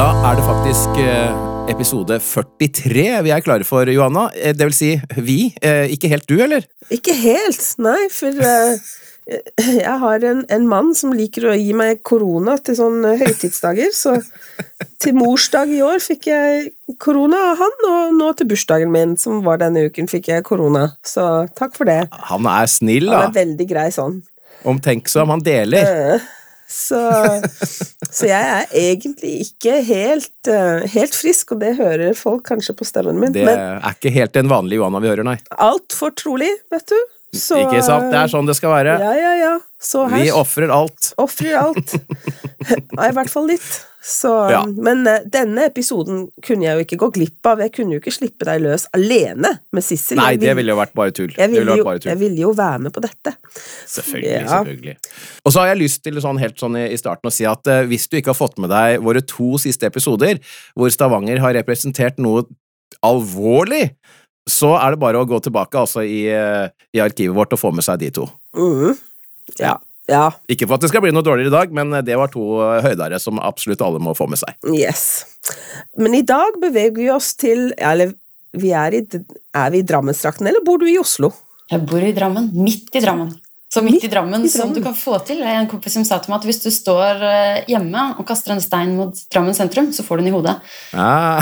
Da er det faktisk eh, episode 43 vi er klare for, Johanna. Eh, Det vil si vi. Eh, Ikke helt du, eller? Ikke helt, nei, for jeg har en, en mann som liker å gi meg korona til sånne høytidsdager, så til morsdag i år fikk jeg korona av han, og nå til bursdagen min, som var denne uken, fikk jeg korona. Så takk for det. Han er snill, da. Han er veldig grei sånn. Omtenksom. Han deler. Eh, Så, så jeg er egentlig ikke helt, eh, helt frisk, og det hører folk kanskje på stemmen min, Det men er ikke helt den vanlige Johanna vi hører, nei. altfor trolig, vet du. Så, Ikke sant? Det er sånn det skal være. Ja, ja, ja. Så her Vi ofrer alt. Ofrer alt. Ja, I hvert fall litt. Så, Ja. Men eh, denne episoden kunne jeg jo ikke gå glipp av. Jeg kunne jo ikke slippe deg løs alene med Sissel. Nei, vil, det ville jo vært bare tull. jeg ville jo tull. jeg ville jo være med på dette. Selvfølgelig, Ja. selvfølgelig. Og så har jeg lyst til sånn helt sånn i i starten å si at uh, hvis du ikke har fått med deg våre to siste episoder, hvor Stavanger har representert noe alvorlig, så er det bare å gå tilbake altså i, eh, i arkivet vårt og få med seg de to. Mm. Ja. ja. Ikke for at det skal bli noe dårligere i dag, men det var to eh, høydere som absolutt alle må få med seg. Yes. Men i dag beveger vi oss til Eller vi er, i, er vi i Drammenstrakten, eller bor du i Oslo? Jeg bor i Drammen. Midt i Drammen. Så midt, Midt i Drammen, i som du kan få til. En kompis som sa til meg at hvis du står eh, hjemme og kaster en stein mot Drammen sentrum, så får du den i hodet. Ja.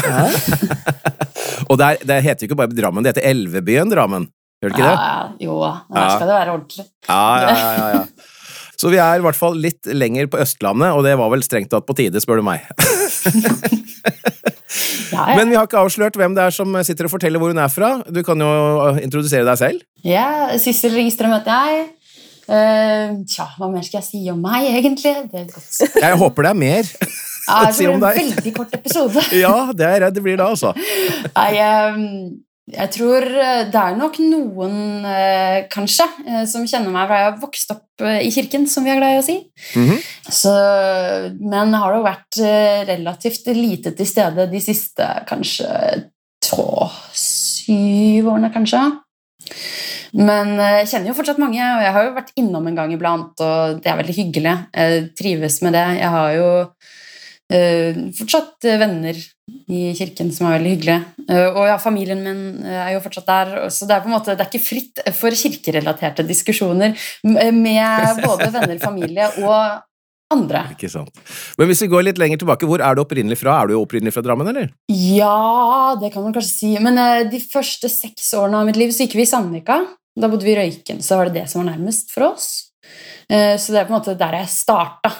og det, er, det heter jo ikke bare Drammen, det heter Elvebyen Drammen. Gjør det ikke det? Ja, jo, her Ja. skal det være ordentlig. Ja, ja, ja, ja, ja. Så vi er i hvert fall litt lenger på Østlandet, og det var vel strengt tatt på tide, spør du meg. Ja, ja. Men vi har ikke avslørt hvem det er som sitter og forteller hvor hun er fra. Du kan jo introdusere deg selv. ja Sissel Ringstrøm heter jeg. Eh, tja, hva mer skal jeg si om meg, egentlig? Det er godt. Jeg håper det er mer Ja, å det si blir en veldig kort episode. Ja, det er jeg redd det blir da, altså. Nei, eh, jeg tror eh, det er nok noen, kanskje, som kjenner meg fra jeg har vokst opp i kirken, som vi er glad i å si. Mhm. Så, men har jo vært relativt lite til stede de siste kanskje to, syv årene, kanskje. Men eh, jeg kjenner jo fortsatt mange, og jeg har jo vært innom en gang iblant, og det er veldig hyggelig. Jeg trives med det. Jeg har jo eh, fortsatt venner i kirken som er veldig hyggelige. Eh, og ja, familien min er jo fortsatt der. Så det er på en måte, det er ikke fritt for kirkerelaterte diskusjoner med både venner, familie og andre. Ikke sant. Men hvis vi går litt lenger tilbake, hvor er du opprinnelig fra? Er du opprinnelig fra Drammen, eller? Ja, det kan man kanskje si. Men uh, de første seks årene av mitt liv så gikk vi i Sandvika. Da bodde vi i Røyken, så var det det som var nærmest for oss. Uh, så det er på en måte der jeg starta.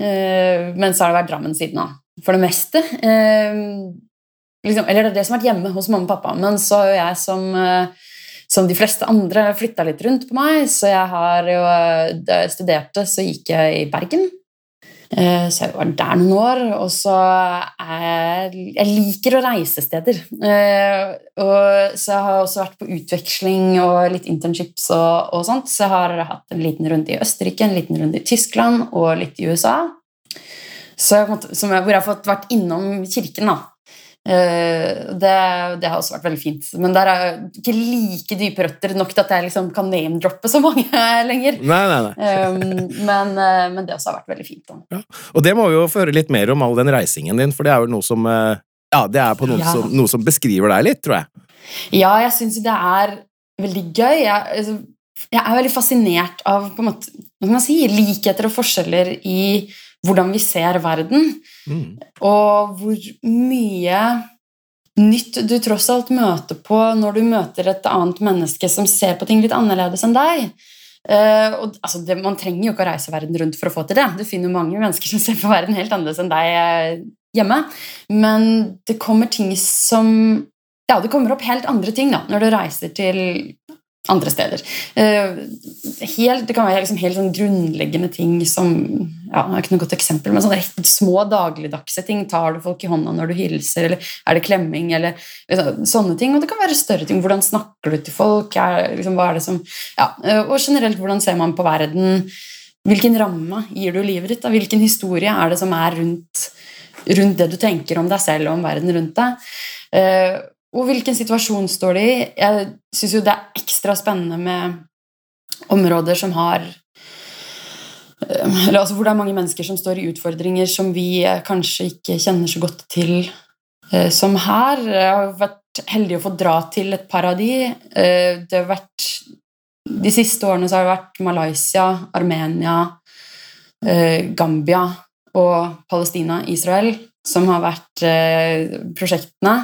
Uh, men så har det vært Drammen siden av. For det meste. Eh, liksom, eller det er det som har vært hjemme hos mamma og pappa. Men så har jo jeg som eh, som de fleste andre flytta litt rundt på meg, så jeg har jo Da jeg studerte, så gikk jeg i Bergen. Eh, Så jeg var der noen år, og så er Jeg liker å reise steder. Eh, Og så jeg har også vært på utveksling og litt internships og, og sånt, så jeg har hatt en liten runde i Østerrike, en liten runde i Tyskland og litt i USA. Så som jeg, hvor jeg har fått vært innom kirken, da. Eh, det, det har også vært veldig fint. Men der er ikke like dype røtter nok til at jeg liksom kan name-droppe så mange lenger. Nei, nei, nei. Um, men, eh, men det også har vært veldig fint. Da. Og det må vi jo få høre litt mer om all den reisingen din, for det er jo noe som eh, Ja, det på noe, Ja. som, noe som beskriver deg litt, tror jeg. Ja, jeg syns det er veldig gøy. Jeg, altså, jeg er veldig fascinert av på en måte, hva skal man si, likheter og forskjeller i hvordan vi ser verden. Mm. Og hvor mye nytt du tross alt møter på når du møter et annet menneske som ser på ting litt annerledes enn deg. Uh, og, altså, det, man trenger jo ikke å reise verden rundt for å få til det. Du finner mange mennesker som ser på verden helt annerledes enn deg eh, hjemme. Men det kommer ting som Ja, det kommer opp helt andre ting da, når du reiser til andre steder. Eh, helt, det kan være liksom helt sånn grunnleggende ting som ja, Jeg har ikke noe godt eksempel, men sånne små dagligdagse ting. Tar du folk i hånda når du hilser, eller er det klemming, eller liksom, sånne ting. Og det kan være større ting. Hvordan snakker du til folk? Er, liksom, hva er det som, ja, eh, og generelt, hvordan ser man på verden? Hvilken ramme gir du livet ditt? Da? Hvilken historie er det som er rundt, rundt det du tenker om deg selv og om verden rundt deg? Og hvilken situasjon står de i? Jeg syns jo det er ekstra spennende med områder som har eller altså Hvor det er mange mennesker som står i utfordringer som vi kanskje ikke kjenner så godt til eh, som her. Jeg har vært heldig å få dra til et par av de. Eh, det har vært, de siste årene så har det vært Malaysia, Armenia, eh, Gambia og Palestina, Israel, som har vært prosjektene.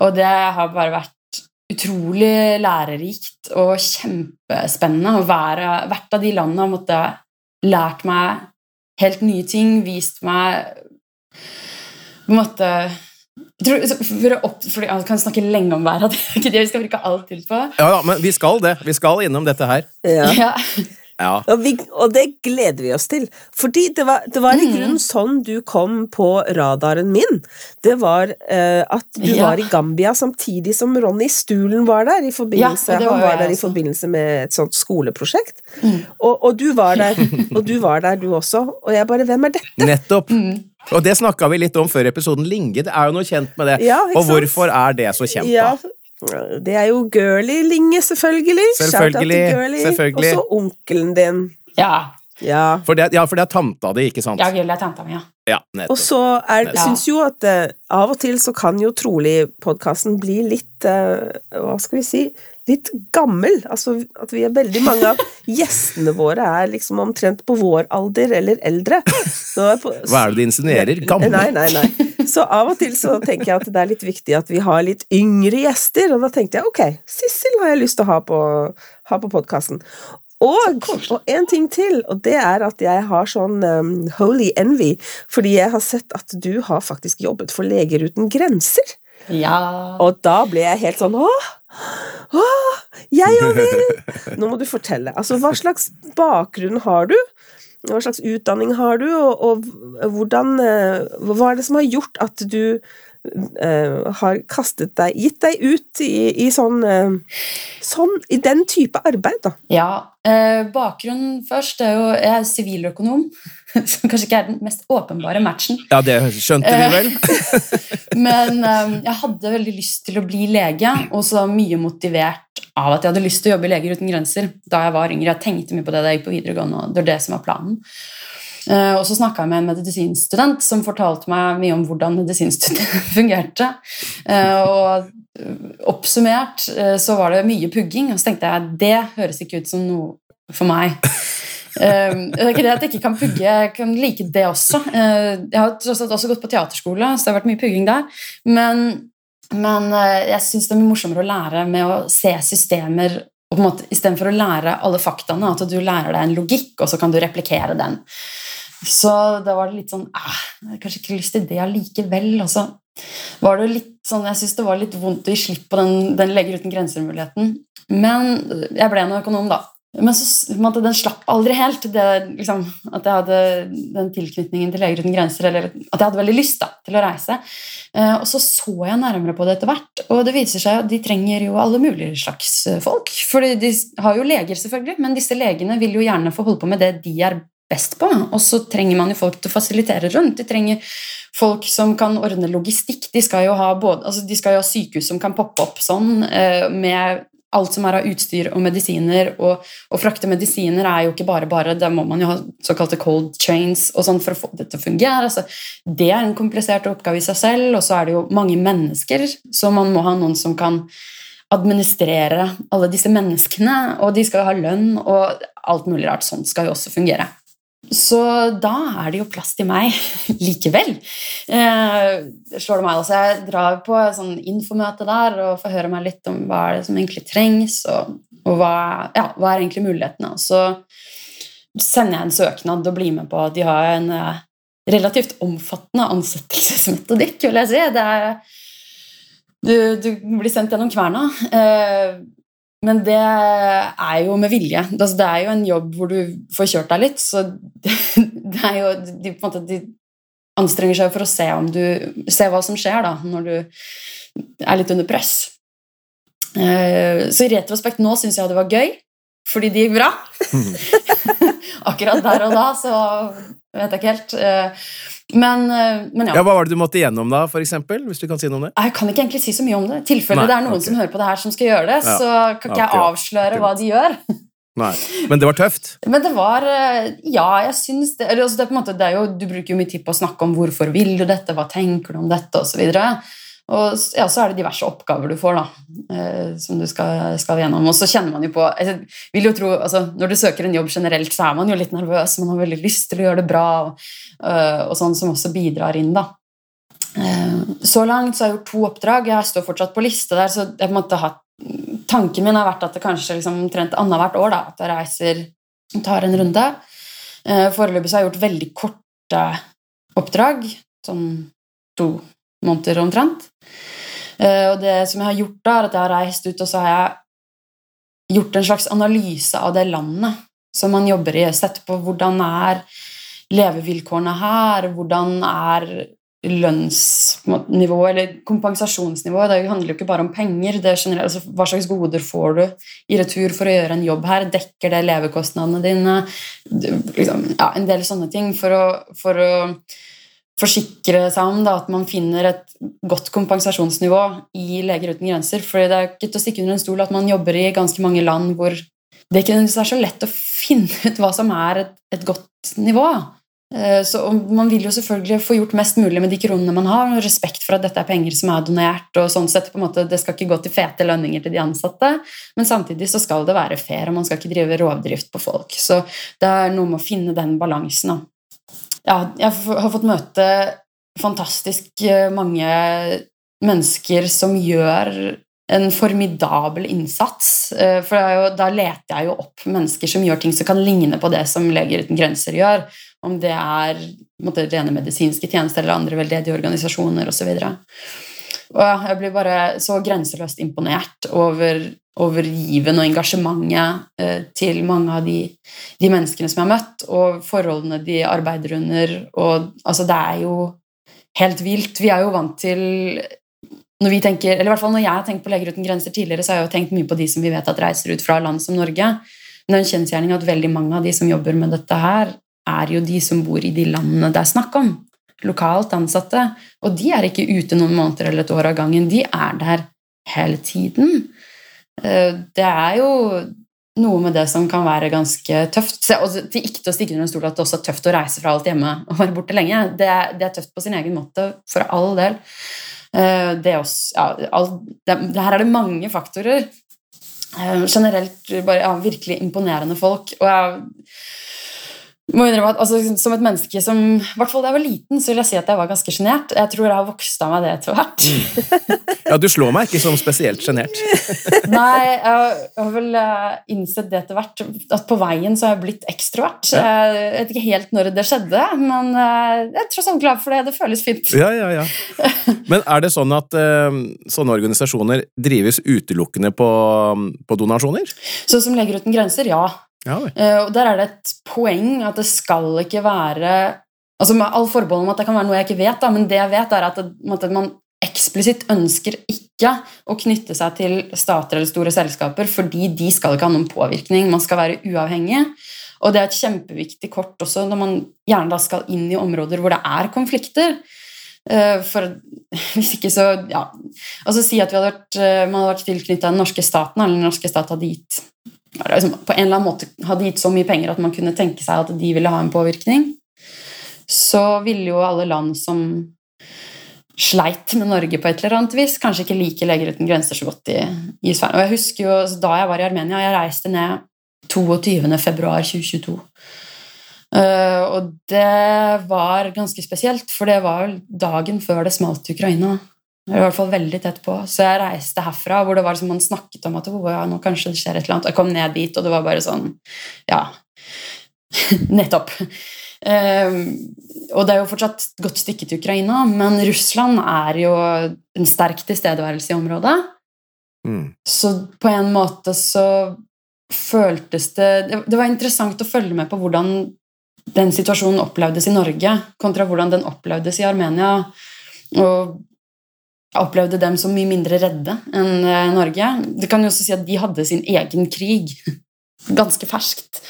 Og det har bare vært utrolig lærerikt og kjempespennende være hvert av de landene har måtte lært meg helt nye ting, vist meg på en måte tror, for å opp, for Jeg kan snakke lenge om været, det er ikke det vi skal bruke all tid på. Ja, ja, men vi skal det. Vi skal innom dette her. Ja. Ja. Ja. Og, vi, og det gleder vi oss til. Fordi det var, det var i Mm. grunnen sånn du kom på radaren min. Det var eh, at du Ja. var i Gambia samtidig som Ronny Stulen var der. I forbindelse, Ja, var han var jeg der i forbindelse med et sånt skoleprosjekt. Mm. Og, og du var der, og du var der, du også. Og jeg bare Hvem er dette? Nettopp. Mm. Og det snakka vi litt om før episoden. Linge det er jo noe kjent med det. Ja, og hvorfor er det så kjent, Ja, da? Det er jo Girly Linge, selvfølgelig. Selvfølgelig, selvfølgelig. Og så onkelen din. Ja. Ja. For det, ja, for det er tanta di, ikke sant? Ja, Gølle er tanta mi, ja. Ja, Og så er, syns jo at eh, av og til så kan jo trolig podkasten bli litt eh, Hva skal vi si Litt gammel. Altså at vi er veldig mange av gjestene våre er liksom omtrent på vår alder eller eldre. Så er på, Hva er det du insinuerer? Gammel? Nei, nei, nei. Så av og til så tenker jeg at det er litt viktig at vi har litt yngre gjester, og da tenkte jeg ok, Sissel har jeg lyst til å ha på, ha på podkasten. Og, og en ting til, og det er at jeg har sånn um, holy envy, fordi jeg har sett at du har faktisk jobbet for Leger uten grenser. Ja. Og da ble jeg helt sånn åh, åh, jeg òg vil! Nå må du fortelle. Altså, hva slags bakgrunn har du? Hva slags utdanning har du, og, og hvordan eh, Hva er det som har gjort at du uh, har kastet deg Gitt deg ut i, i sånn uh, Sånn I den type arbeid, da. Ja, Uh, bakgrunnen først er jo Jeg er siviløkonom, som kanskje ikke er den mest åpenbare matchen. Ja, det skjønte vi vel? Men um, jeg hadde veldig lyst til å bli lege, og så mye motivert av at jeg hadde lyst til å jobbe i Leger uten grenser da jeg var yngre. Jeg tenkte mye på det da jeg gikk på videregående, og det var det som var planen. Uh, og så snakka jeg med en medisinstudent som fortalte meg mye om hvordan medisinstudiet fungerte. Uh, og oppsummert eh, så var det mye pugging, og så tenkte jeg det høres ikke ut som noe for meg. Eh, det er ikke det at jeg ikke kan pugge, jeg kan like det også. Eh, jeg har tross alt også gått på teaterskole, så det har vært mye pugging der. Men, men eh, jeg syns det er mye morsommere å lære med å se systemer og på en måte, Istedenfor å lære alle faktaene, at du lærer deg en logikk, og så kan du replikere den. Så da var det litt sånn eh, Jeg har kanskje ikke lyst til det allikevel. Og så var det litt sånn, jeg syns det var litt vondt å gi slipp på den, den Leger uten grenser-muligheten. Men jeg ble nå økonom, da. Men så, måte, den slapp aldri helt. Det, liksom, at jeg hadde den tilknytningen til Leger uten grenser, eller at jeg hadde veldig lyst da, til å reise. Eh, og så så jeg nærmere på det etter hvert, og det viser seg at de trenger jo alle mulige slags eh, folk. For de har jo leger, selvfølgelig, men disse legene vil jo gjerne få holde på med det de er best på. Og så trenger man jo folk til å fasilitere rundt. De trenger folk som kan ordne logistikk. De skal jo ha, både, altså de skal jo ha sykehus som kan poppe opp sånn, eh, med alt som er av utstyr og medisiner. Og å frakte medisiner er jo ikke bare bare. Da må man jo ha såkalte cold chains og sånn for å få det til å fungere. Altså, det er en komplisert oppgave i seg selv, og så er det jo mange mennesker, så man må ha noen som kan administrere alle disse menneskene, og de skal jo ha lønn, og alt mulig rart sånt skal jo også fungere. Så da er det jo plass til meg likevel. Eh, slår det meg også. Jeg drar på sånn infomøte der og får høre meg litt om hva er det som egentlig trengs, og, og hva, ja, hva er egentlig mulighetene. Og så sender jeg en søknad og blir med på at de har en eh, relativt omfattende ansettelsesmetodikk, vil jeg si. Er, du, du blir sendt gjennom kverna. Eh, men det er jo med vilje. Altså, det er jo en jobb hvor du får kjørt deg litt, så det er jo de, måte, de anstrenger seg for å se, om du, se hva som skjer da, når du er litt under press. Eh, så i retrospekt nå syns jeg det var gøy, fordi det gikk bra. Akkurat der og da så vet jeg ikke helt. Men, eh, men ja. Ja, Hva var det du måtte igjennom da, for eksempel? Hvis du kan si noe om det? Jeg kan ikke egentlig si så mye om det. I tilfelle det er noen okay. som hører på det her som skal gjøre det, Ja, så kan ikke jeg akkurat, avsløre hva de gjør. Nei. Men det var tøft. Men det var eh, Ja, jeg syns det, eller, altså, det, måte, det jo, Du bruker jo mye tid på å snakke om hvorfor vil du dette, hva tenker du om dette, osv. Og ja, så er det diverse oppgaver du får, da, eh, som du skal, skal gjennom. Og så kjenner man jo på jeg vil jo tro, altså, Når du søker en jobb generelt, så er man jo litt nervøs, man har veldig lyst til å gjøre det bra, og, eh, og sånn som også bidrar inn, da. Eh, Så langt så har jeg gjort to oppdrag. Jeg står fortsatt på liste der, så jeg på en tanken min har vært at det kanskje liksom omtrent annethvert år da, at jeg reiser og tar en runde. Foreløpig så har jeg gjort veldig korte oppdrag, sånn to måneder omtrent. Eh, Og det som jeg har gjort da, er at jeg har reist ut, og så har jeg gjort en slags analyse av det landet som man jobber i. Sett på hvordan er levevilkårene her, hvordan er lønnsnivået eller kompensasjonsnivået. Det handler jo ikke bare om penger. Det er generelt, altså, hva slags goder får du i retur for å gjøre en jobb her? Dekker det levekostnadene dine? Liksom, ja, en del sånne ting for å, for å forsikre seg om da, at man finner et godt kompensasjonsnivå i Leger uten grenser. For det er ikke til å stikke under en stol at man jobber i ganske mange land hvor det ikke er så lett å finne ut hva som er et, et godt nivå. Eh, Så Man vil jo selvfølgelig få gjort mest mulig med de kronene man har, og respekt for at dette er penger som er donert. og sånn sett på en måte, Det skal ikke gå til fete lønninger til de ansatte, men samtidig så skal det være fair, og man skal ikke drive rovdrift på folk. Så det er noe med å finne den balansen. Ja, jeg har fått møte fantastisk eh, mange mennesker som gjør en formidabel innsats. Eh, For jo, da leter jeg jo opp mennesker som gjør ting som kan ligne på det som Leger uten grenser gjør. Om det er måte, rene medisinske tjenester eller andre veldedige organisasjoner osv. Og ja, jeg blir bare så grenseløst imponert over, over given og engasjementet eh, til mange av de de menneskene som jeg har møtt, og forholdene de arbeider under. Og, altså, det er jo helt vilt. Vi er jo vant til når vi tenker, eller i hvert fall når jeg har tenkt på Leger uten grenser tidligere, så har jeg jo tenkt mye på de som vi vet at reiser ut fra land som Norge. Men det er en kjensgjerning at veldig mange av de som jobber med dette her, er jo de som bor i de landene det er snakk om. Lokalt ansatte. Og de er ikke ute noen måneder eller et år av gangen. De er der hele tiden. Eh, Det er jo noe med det som kan være ganske tøft. Og er ikke til å stikke under en stol at det også er tøft å reise fra alt hjemme og være borte lenge. Det er, det er tøft på sin egen måte, for all del. Eh, Det, også, ja, all, det, det her er det mange faktorer. Eh, Generelt bare ja, virkelig imponerende folk. Og jeg må innrømme at altså, Som et menneske som i hvert fall da jeg var liten, så vil jeg si at jeg var ganske sjenert. Jeg tror jeg har vokst av meg det etter hvert. Ja, Du slår meg ikke som spesielt sjenert. Nei, jeg har- vel eh, innsett det etter hvert, at på veien så har jeg blitt ekstrovert. Jeg vet ikke helt når det skjedde, men eh, jeg er tross alt glad for det. Det føles fint. Ja, ja, ja. Men er det sånn at eh, sånne organisasjoner drives utelukkende på, på donasjoner? Sånn som Leger uten grenser, ja. Ja. Eh, Og der er det et poeng at det skal ikke være Altså Med all forbehold om at det kan være noe jeg ikke vet, da, men det jeg vet, er at, det, på man eksplisitt ønsker ikke å knytte seg til stater eller store selskaper, fordi de skal ikke ha noen påvirkning. Man skal være uavhengig. Og det er et kjempeviktig kort også når man gjerne da skal inn i områder hvor det er konflikter. Eh, For hvis ikke så ja, altså Si at vi hadde vært, eh, man hadde vært tilknytta den norske staten, eller den norske stat hadde gitt liksom, på en eller annen måte hadde gitt så mye penger at man kunne tenke seg at de ville ha en påvirkning, så ville jo alle land som sleit med Norge på et eller annet vis, kanskje ikke like Leger uten grenser så godt i, i Sverige. Og jeg husker jo da jeg var i Armenia, jeg reiste ned 22. februar 2022. Eh, og det var ganske spesielt, for det var jo dagen før det smalt i Ukraina. I hvert fall veldig tett på. Så jeg reiste herfra, hvor det var liksom man snakket om at oh, ja, nå kanskje det skjer et eller annet. Jeg kom ned dit, og det var bare sånn Ja, nettopp. Um, og det er jo fortsatt et godt stykke til Ukraina, men Russland er jo en sterk tilstedeværelse i området. Mm. Så på en måte så føltes det Det var interessant å følge med på hvordan den situasjonen opplevdes i Norge, kontra hvordan den opplevdes i Armenia. Og opplevde dem som mye mindre redde enn eh, Norge. Det kan jo også si at de hadde sin egen krig ganske ferskt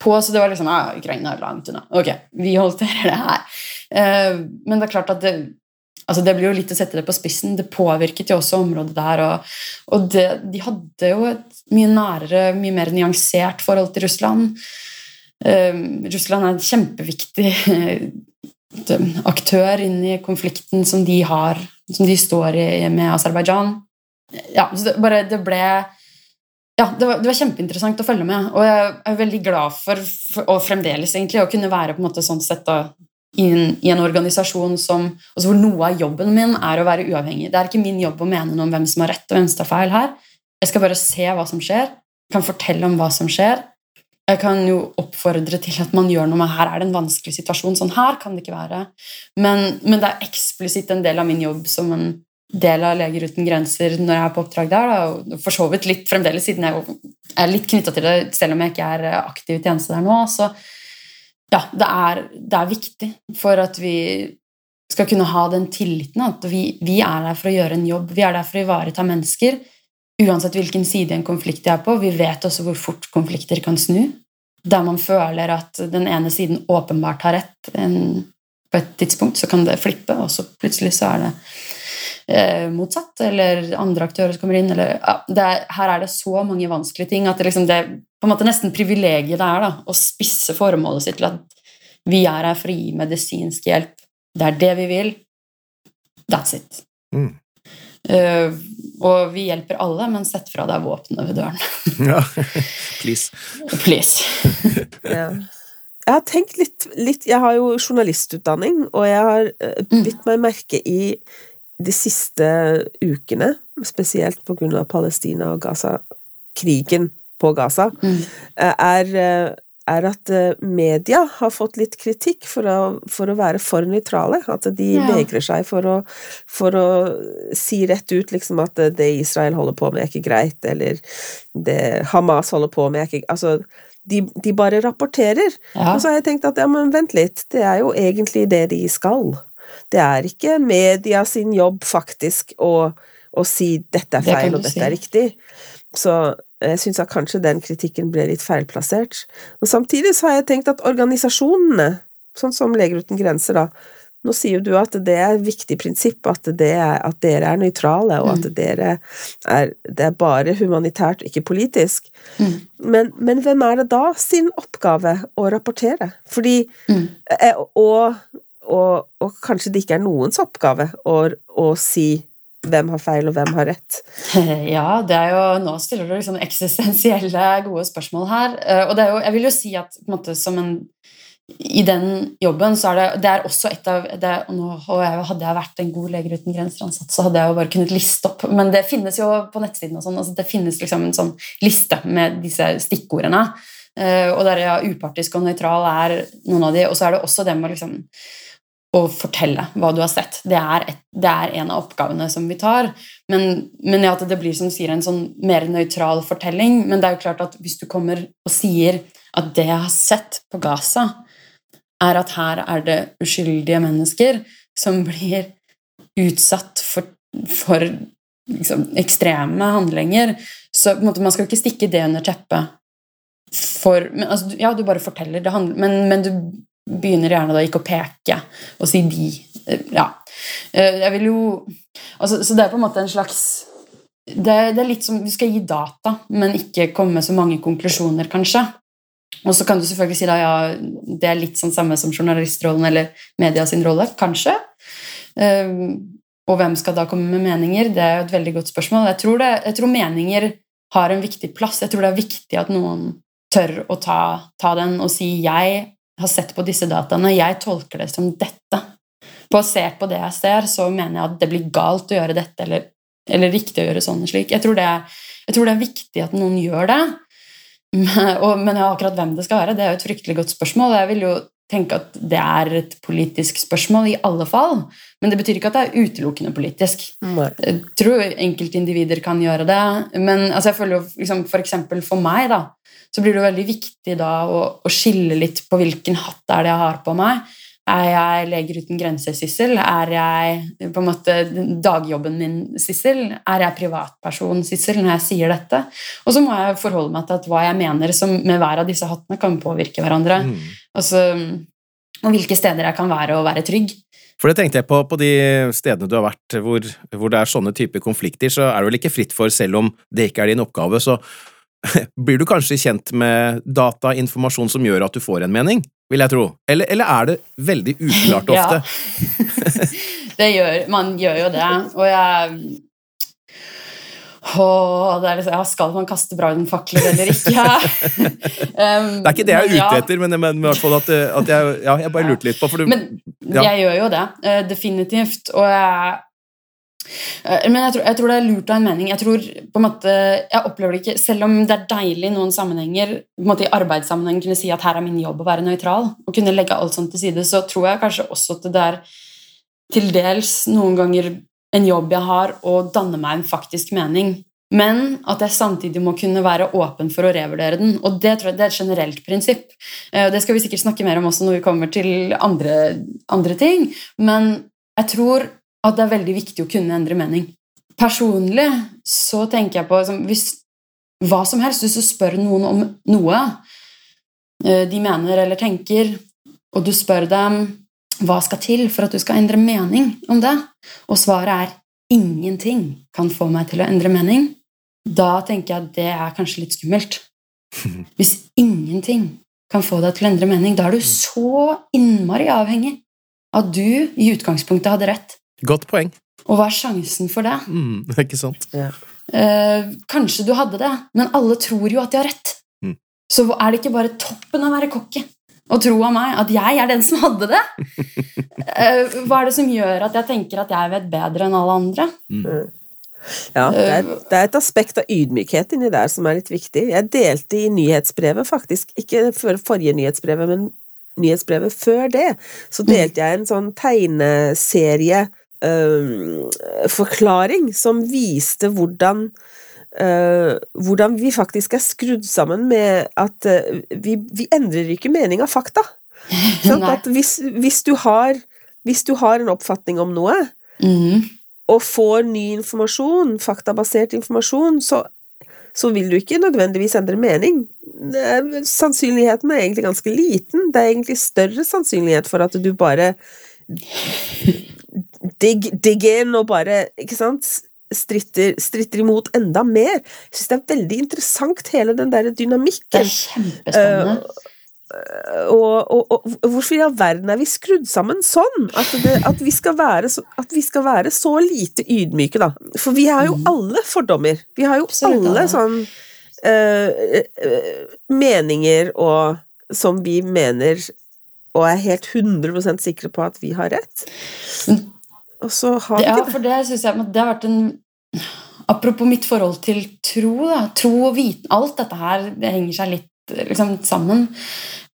på, så det var liksom ja, Ukraina er langt unna. Ok, vi håndterer det her. Eh, men det er klart at det, altså det blir jo litt å sette det på spissen. Det påvirket jo også området der. Og, og det, de hadde jo et mye nærere, mye mer nyansert forhold til Russland. Eh, Russland er en kjempeviktig aktør inn i konflikten som de har, som de står i med Aserbajdsjan. Ja, det, det ble ja, det var, det var, kjempeinteressant å følge med, og jeg er veldig glad for, for og fremdeles egentlig, å kunne være på en måte sånn sett da, i, en, i en organisasjon som, altså hvor noe av jobben min er å være uavhengig. Det er ikke min jobb å mene noe om hvem som har rett og hvem som tar feil her. Jeg skal bare se hva som skjer, kan fortelle om hva som skjer, jeg kan jo oppfordre til at man gjør noe med her er det en vanskelig situasjon. Sånn her kan det ikke være. Men, men det er eksplisitt en del av min jobb som en del av Leger uten grenser når jeg er på oppdrag der. Da, og for så vidt litt fremdeles, siden jeg er litt knytta til det, selv om jeg ikke er aktiv i tjeneste der nå. Så ja, det er, det er viktig for at vi skal kunne ha den tilliten at vi, vi er der for å gjøre en jobb. Vi er der for å ivareta mennesker uansett hvilken side en konflikt er på. Vi vet også hvor fort konflikter kan snu. Der man føler at den ene siden åpenbart har rett en, på et tidspunkt, så kan det flippe, og så plutselig så er det eh, motsatt, eller andre aktører som kommer inn. Eller, ja, er, her er det så mange vanskelige ting at det, liksom, det på en måte nesten privilegiet det er da, å spisse formålet sitt til at vi er her for å gi medisinsk hjelp. Det er det vi vil. That's it. Mm. Uh, og vi hjelper alle, men sett fra deg våpenet ved døren. ja, please. Please. ja. Jeg har tenkt litt, litt, Jeg har jo journalistutdanning, og jeg har uh, bitt meg merke i de siste ukene, spesielt på grunn av Palestina og Gaza, krigen på Gaza, mm. uh, er er at eh, media har fått litt kritikk for å, for å være for nøytrale. At de ja. vegrer seg for å, for å, si rett ut liksom at det Israel holder på med, er ikke greit, eller det Hamas holder på med, er ikke Altså, de, de bare rapporterer. Ja. Og så har jeg tenkt at ja, men vent litt, det er jo egentlig det de skal. Det er ikke media sin jobb, faktisk, å, å si 'dette er feil, og dette si. er riktig'. Så jeg syns at kanskje den kritikken ble litt feilplassert. Og samtidig så har jeg tenkt at organisasjonene, sånn som Leger uten grenser, da Nå sier jo du at det er et viktig prinsipp at, er, at dere er nøytrale, og at mm. dere er Det er bare humanitært, ikke politisk. Mm. Men, men, hvem er det da sin oppgave å rapportere? Fordi mm. Eh, og, og, og, kanskje det ikke er noens oppgave å, å si hvem har feil, og hvem har rett? Ja, det er jo, nå stiller du liksom eksistensielle, gode spørsmål her. Eh, og jo, jeg vil jo si at på en måte, som en i den jobben så er det, det er også et av det, og nå og jeg, Hadde jeg vært en god Leger uten grenser-ansatt, så hadde jeg jo bare kunnet liste opp. Men det finnes jo på nettsiden og sånn. Altså det finnes liksom en sånn liste med disse stikkordene. Uh, og der ja, upartisk og nøytral er noen av de. Og så er det også det med liksom å fortelle hva du har sett. Det er, et, det er, en av oppgavene som vi tar. Men, men ja, det blir som sier en sånn mer nøytral fortelling. Men det er jo klart at hvis du kommer og sier at det jeg har sett på Gaza, er at her er det uskyldige mennesker som blir utsatt for, for liksom, ekstreme handlinger, så måte, man skal ikke stikke det under teppet. For, men, altså, ja, du bare forteller, handler, men, men du begynner gjerne da ikke å peke og si de. Ja. Eh, jeg vil jo altså, Så det er på en måte en slags det, det, er litt som Du skal gi data, men ikke komme med så mange konklusjoner, kanskje. Og så kan du selvfølgelig si da ja, det er litt sånn samme som journalistrollen eller media sin rolle. Kanskje. Um, og hvem skal da komme med meninger? Det er jo et veldig godt spørsmål. Jeg tror, det, jeg tror meninger har en viktig plass. Jeg tror det er viktig at noen tør å ta, ta den og si 'jeg har sett på disse dataene, jeg tolker det som dette. Basert på det jeg ser, så mener jeg at det blir galt å gjøre dette, eller, eller riktig å gjøre sånn og slik. Jeg tror, det er, jeg tror det er viktig at noen gjør det. Men, og, men akkurat hvem det skal være, det er jo et fryktelig godt spørsmål. Jeg vil jo tenke at det er et politisk spørsmål i alle fall. Men det betyr ikke at det er utelukkende politisk. Nei. Jeg tror enkeltindivider kan gjøre det. Men altså, jeg føler jo liksom, for eksempel for meg, da, så blir det veldig viktig da å, å skille litt på hvilken hatt det er det jeg har på meg. Er jeg Leger uten grenser-Sissel? Er jeg på en måte dagjobben min Sissel? Er jeg privatperson Sissel når jeg sier dette? Og så må jeg forholde meg til at hva jeg mener som med hver av disse hattene kan påvirke hverandre. Mm. Altså, og hvilke steder jeg kan være og være trygg. For det tenkte jeg på på de stedene du har vært hvor, hvor det er sånne typer konflikter, så er det vel ikke fritt for, selv om det ikke er din oppgave, så blir du kanskje kjent med data, informasjon som gjør at du får en mening, vil jeg tro. Eller, eller er det veldig uklart ofte? Ja. det gjør, man gjør jo det. Og jeg Åh, det er liksom, ja, Skal man kaste brannfakler eller ikke? Um, Det er ikke det jeg er men ute etter, men, men i at, at jeg, ja, jeg bare lurte litt på for du, Men Ja. jeg gjør jo det, eh, definitivt. Og jeg men jeg tror, jeg tror det er lurt å ha en mening. Jeg tror på en måte, jeg opplever det ikke, Selv om det er deilig i noen sammenhenger på en måte i arbeidssammenheng kunne si at her er min jobb å være nøytral, og kunne legge alt sånt til side, så tror jeg kanskje også at det er til dels noen ganger en jobb jeg har, å danne meg en faktisk mening. Men at jeg samtidig må kunne være åpen for å revurdere den. Og det tror jeg det er et generelt prinsipp. Eh, Det skal vi sikkert snakke mer om også når vi kommer til andre, andre ting. Men jeg tror at det er veldig viktig å kunne endre mening. Personlig så tenker jeg på som, hvis, hva som helst. Hvis du spør noen om noe eh, de mener eller tenker, og du spør dem hva skal til for at du skal endre mening om det, og svaret er ingenting kan få meg til å endre mening, da tenker jeg at det er kanskje litt skummelt. Hvis ingenting kan få deg til å endre mening, da er du så innmari avhengig at du i utgangspunktet hadde rett. Godt poeng. Og hva er sjansen for det? Mm, ikke sant? Ja. Eh, kanskje du hadde det, men alle tror jo at de har rett. Mm. Så er det ikke bare toppen av å være cocky og tro av meg at jeg er den som hadde det? Eh, hva er det som gjør at jeg tenker at jeg vet bedre enn alle andre? Ja, det er, det er et aspekt av ydmykhet inni der som er litt viktig. Jeg delte i nyhetsbrevet, faktisk, ikke for forrige nyhetsbrevet, men nyhetsbrevet før det, så delte jeg en sånn tegneserie forklaring som viste hvordan Uh, hvordan vi faktisk er skrudd sammen med at uh, vi, vi endrer ikke mening av fakta. Sånn At hvis, hvis, du har, hvis du har en oppfatning om noe, Mhm. og får ny informasjon, faktabasert informasjon, så, så vil du ikke nødvendigvis endre mening. Sannsynligheten er egentlig ganske liten. Det er egentlig større sannsynlighet for at du bare dig, dig in og bare, ikke sant, stritter, stritter imot enda mer. Jeg synes det er veldig interessant, hele den der dynamikken. Det er kjempespennende. Og, og, og hvorfor i all verden er vi skrudd sammen sånn? At, det, at, vi så, at vi skal være så lite ydmyke, da. For vi har jo alle fordommer. Vi har jo Absolutt alle alle. sånn øh, øh, meninger og som vi mener og er helt 100% sikre på at vi har rett. Og så har vi Ja, ikke det. for det synes jeg det har vært en Apropos mitt forhold til tro, da. Tro og viten Alt dette her det henger seg litt liksom, sammen.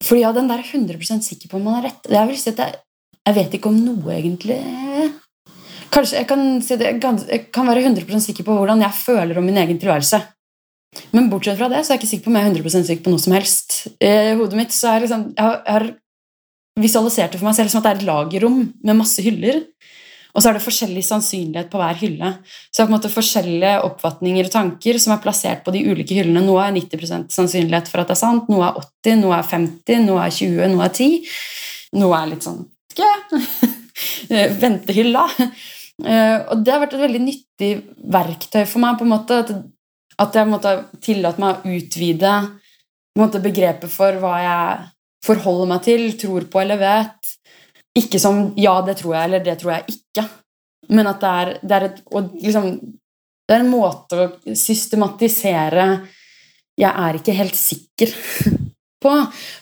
Fordi ja, den der 100 sikker på om man har rett Jeg si jeg, jeg vet ikke om noe, egentlig. Kanskje jeg kan, si det, jeg kan være 100 sikker på hvordan jeg føler om min egen tilværelse. Men bortsett fra det så er jeg ikke sikker på om jeg er 100 sikker på noe som helst. I hodet mitt så er liksom, jeg, har, jeg har visualisert det for meg selv som at det er et lagerrom med masse hyller. Og så er det forskjellig sannsynlighet på hver hylle. Så det er på en måte forskjellige oppfatninger og tanker som er plassert på de ulike hyllene. Noe er 90% sannsynlighet for at det er sant, noe er 80, noe er 50, noe er 20, noe er 10. Noe er litt sånn? Eh, Ventehylla. Eh, Og det har vært et veldig nyttig verktøy for meg. på en måte, At, jeg måtte tillate meg å utvide måte, begrepet for hva jeg forholder meg til, tror på eller vet. Ikke som 'ja, det tror jeg', eller 'det tror jeg ikke'. Men at det er, det er, et, liksom, det er en måte å systematisere 'jeg er ikke helt sikker'. på.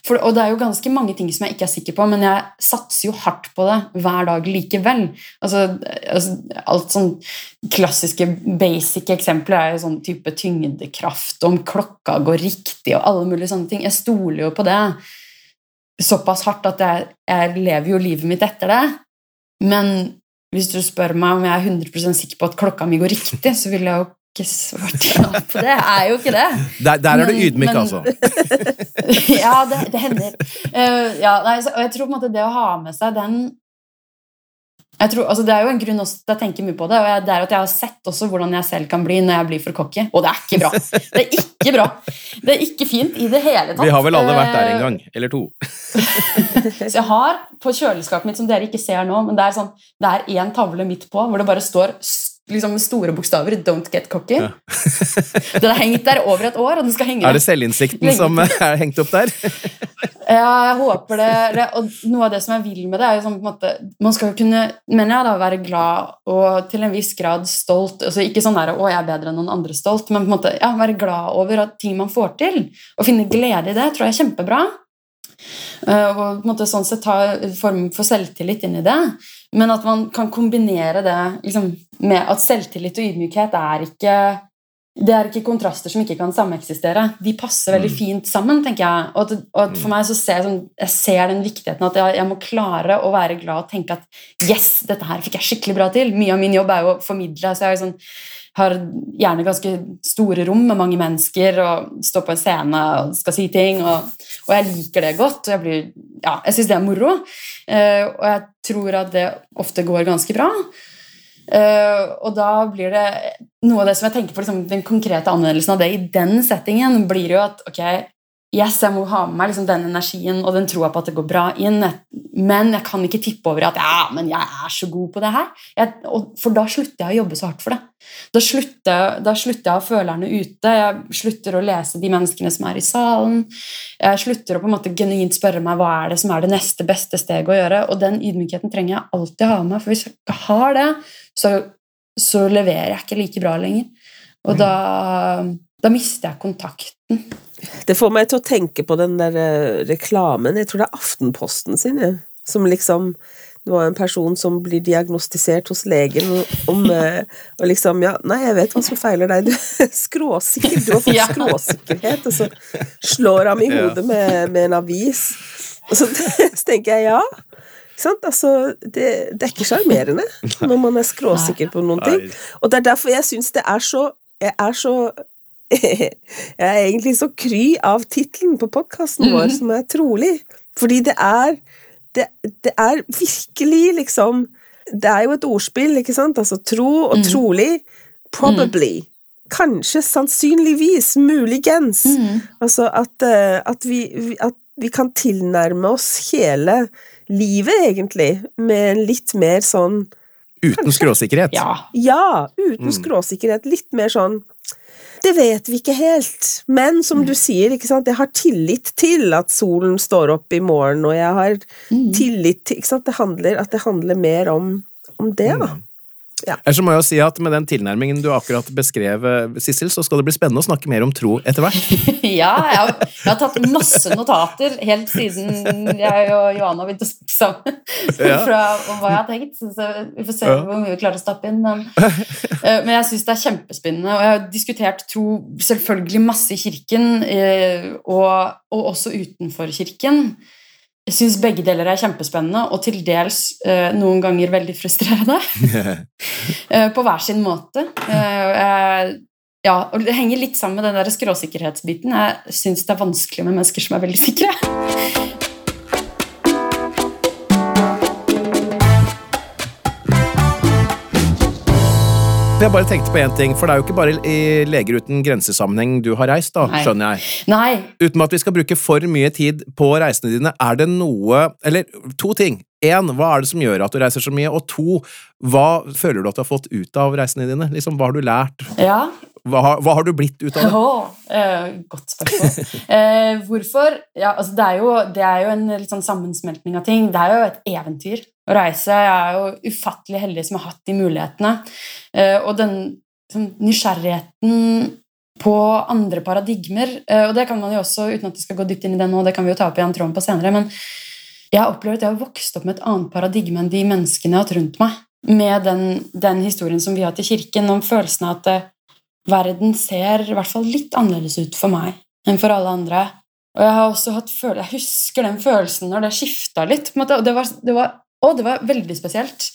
For, og det er jo ganske mange ting som jeg ikke er sikker på, men jeg satser jo hardt på det hver dag likevel. Altså, altså alt sånn klassiske basic eksempler er jo sånn type tyngdekraft, om klokka går riktig og alle mulige sånne ting. Jeg stoler jo på det såpass hardt at jeg, jeg lever jo livet mitt etter det. Men hvis du spør meg om jeg er 100% sikker på at klokka mi går riktig, så vil jeg jo ikke svart ja på det. Jeg er jo ikke det. Der, der er du ydmyk, men- altså. ja, det, det hender. Uh, ja, nei, så, og jeg tror på en måte det å ha med seg den tror, altså Det er jo en grunn også til at jeg tenker mye på det, og jeg, det er at jeg har sett også hvordan jeg selv kan bli når jeg blir for cocky, og det er ikke bra. Det er ikke bra. Det er ikke fint i det hele tatt. Vi har vel alle vært der en Eh, gang. Eller to. så jeg har på kjøleskapet mitt, som dere ikke ser nå, men det er sånn, det er én tavle midt på hvor det bare står liksom store bokstaver 'Don't get cocky'. Ja. den har hengt der over et år, og den skal henge Er det selvinnsikten som er hengt opp der? Ja, jeg håper det. Og noe av det som jeg vil med det, er jo sånn på en måte Man skal jo kunne, mener jeg, da, være glad og til en viss grad stolt. altså Ikke sånn der 'Å, jeg er bedre enn noen andre stolt', men på en måte, ja, være glad over at ting man får til. Og finne glede i det, tror jeg er kjempebra. Eh, Og på en måte sånn sett ta en form for selvtillit inn i det. Men at man kan kombinere det liksom, med at selvtillit og ydmykhet er ikke det er ikke kontraster som ikke kan sameksistere. De passer veldig Mm. fint sammen, tenker jeg. Og at, og at for meg så ser jeg, sånn, jeg ser den viktigheten at jeg, jeg må klare å være glad og tenke at yes, dette her fikk jeg skikkelig bra til. Mye av min jobb er jo å formidle, så jeg er sånn, har gjerne ganske store rom med mange mennesker og står på en scene og skal si ting, og, og jeg liker det godt. og Jeg, blir, ja, jeg syns det er moro, Uh, og jeg tror at det ofte går ganske bra. Uh, og da blir det noe av det som jeg tenker på liksom, den konkrete anvendelsen av det i den settingen, blir jo at ok, yes, jeg må ha med meg liksom, den energien og den troa på at det går bra inn, men jeg kan ikke tippe over at ja, men jeg er så god på det her. Jeg, og, for da slutter jeg å jobbe så hardt for det. Da slutter, da slutter jeg å ha følerne ute, jeg slutter å lese de menneskene som er i salen. Jeg slutter å på en måte genuint spørre meg hva er det som er det neste beste steget å gjøre. Og den ydmykheten trenger jeg alltid ha med meg, for hvis jeg ikke har det, så, så leverer jeg ikke like bra lenger. Og da, da mister jeg kontakten. Det får meg til å tenke på den der eh, reklamen, jeg tror det er Aftenposten sin, jeg, som liksom det var en person som blir diagnostisert hos legen om eh, og liksom Ja, nei, jeg vet hva som feiler deg, du er skråsikker, du har fått skråsikkerhet, og så slår han i hodet med, med en avis. Og så, så tenker jeg ja. Ikke sant? Altså, det, det er ikke sjarmerende når man er skråsikker på noen ting. Og det er derfor jeg syns det er så Jeg er så Jeg er egentlig så kry av tittelen på podkasten vår, som er trolig. Fordi det er det, det er virkelig liksom Det er jo et ordspill, ikke sant? Altså tro og trolig. Probably. Kanskje, sannsynligvis, muligens. Altså at, eh, at, vi, at vi kan tilnærme oss hele livet, egentlig, med en litt mer sånn Uten skråsikkerhet. Ja. ja, uten skråsikkerhet. Litt mer sånn Det vet vi ikke helt, men som du sier, ikke sant, jeg har tillit til at solen står opp i morgen, og jeg har tillit til ikke sant, det handler, At det handler mer om, om det, da. Ellers så må jeg jo si at Med den tilnærmingen du akkurat beskrev, eh, Sissel, så skal det bli spennende å snakke mer om tro etter hvert. ja, jeg har, jeg har tatt masse notater helt siden jeg og Johanna begynte å snakke sammen. Ja. Fra, hva jeg har tenkt. Så vi får se Ja. hvor mye vi klarer å stappe inn. Men, eh, men jeg syns det er kjempespennende. Og jeg har diskutert tro selvfølgelig masse i kirken, eh, og, og også utenfor kirken. Jeg syns begge deler er kjempespennende, og til dels eh, noen ganger veldig frustrerende. Eh, på hver sin måte. Eh, ja, og Det henger litt sammen med den der skråsikkerhetsbiten. Jeg syns det er vanskelig med mennesker som er veldig sikre. Jeg bare tenkte på én ting, for det er jo ikke bare i Leger uten grensesammenheng du har reist, da, Nei. skjønner jeg. Nei, Uten at vi skal bruke for mye tid på reisene dine, er det noe Eller to ting. Én, hva er det som gjør at du reiser så mye? Og to, hva føler du at du har fått ut av reisene dine? Liksom, Hva har du lært? ja. Hva har, hva har du blitt ut av det? Oh, eh, godt spørsmål. Eh, hvorfor? Ja, altså det, er jo, det er jo en litt sånn sammensmeltning av ting. Det er jo et eventyr å reise. Jeg er jo ufattelig heldig som har hatt de mulighetene. Eh, og den sånn, nysgjerrigheten på andre paradigmer. Eh, og det kan man jo også, uten at det skal gå dypt inn i det nå, det kan vi jo ta opp i en tråden på senere, men jeg opplever at jeg har vokst opp med et annet paradigme enn de menneskene jeg har hatt rundt meg. Med den, den historien som vi har til kirken, om følelsen av at eh, verden ser i hvert fall litt annerledes ut for meg enn for alle andre. Og jeg har også hatt følelse, jeg husker den følelsen når det skifta litt. og det var, det var og det var veldig spesielt.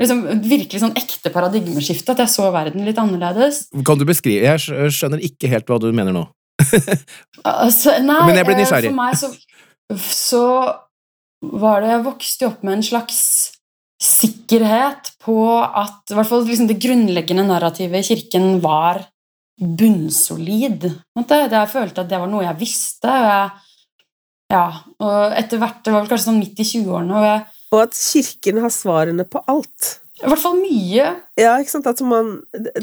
Liksom, virkelig sånn ekte paradigmeskifte. At jeg så verden litt annerledes. Kan du beskrive Jeg skjønner ikke helt hva du mener nå. altså, nei, Men jeg ble nysgjerrig. For meg så, så var det Jeg vokste opp med en slags sikkerhet på at i hvert fall liksom det grunnleggende narrativet i kirken var bunnsolid. Jeg følte at det var noe jeg visste. Og jeg, ja, og etter hvert, Det var vel kanskje sånn midt i 20-årene. og jeg og at kirken har svarene på alt. I hvert fall mye. Ja, ikke sant. At man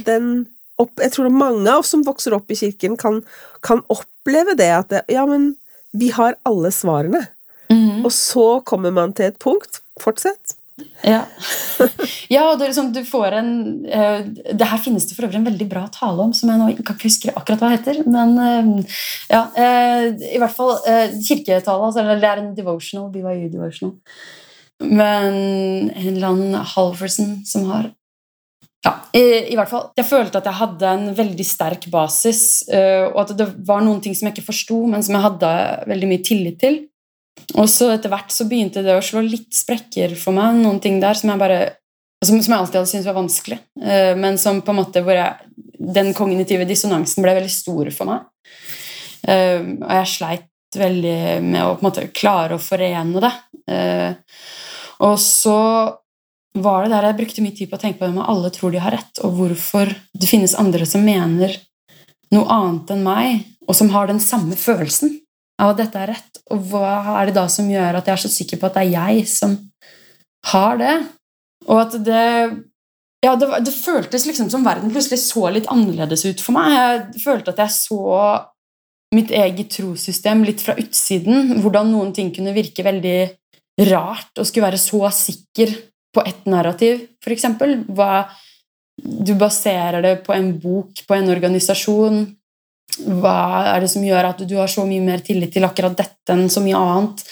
den opp, Jeg tror mange av oss som vokser opp i kirken, kan, kan oppleve det at det, Ja, men vi har alle svarene. Mm. Og så kommer man til et punkt. Fortsett. Ja. ja og det, liksom, du får en uh, Det her finnes det for øvrig en veldig bra tale om, som jeg nå ikke husker akkurat hva heter. Men uh, ja, uh, i hvert fall kirketale. Altså, det er en devotional. BYU devotional. Men en eller annen Halverson som har ja, i, i, hvert fall. Jeg følte at jeg hadde en veldig sterk basis, uh, og at det var noen ting som jeg ikke forsto, men som jeg hadde veldig mye tillit til. Og så etter hvert så begynte det å slå litt sprekker for meg, noen ting der som jeg bare som, som jeg alltid hadde syntes var vanskelig, uh, men som på en måte hvor jeg, den kognitive dissonansen ble veldig stor for meg. Uh, og jeg sleit veldig med å på en måte klare å forene det. Og så var det der jeg brukte mye tid på å tenke på det med alle tror de har rett, og hvorfor det finnes andre som mener noe annet enn meg, og som har den samme følelsen av at dette er rett. Og hva er det da som gjør at jeg er så sikker på at det er jeg som har det? Og at det Ja, det, det føltes liksom som verden plutselig så litt annerledes ut for meg. Jeg følte at jeg så mitt eget trossystem litt fra utsiden. Hvordan noen ting kunne virke veldig rart å skulle være så sikker på ett narrativ, f.eks. Du baserer det på en bok, på en organisasjon. Hva er det som gjør at du har så mye mer tillit til akkurat dette enn så mye annet?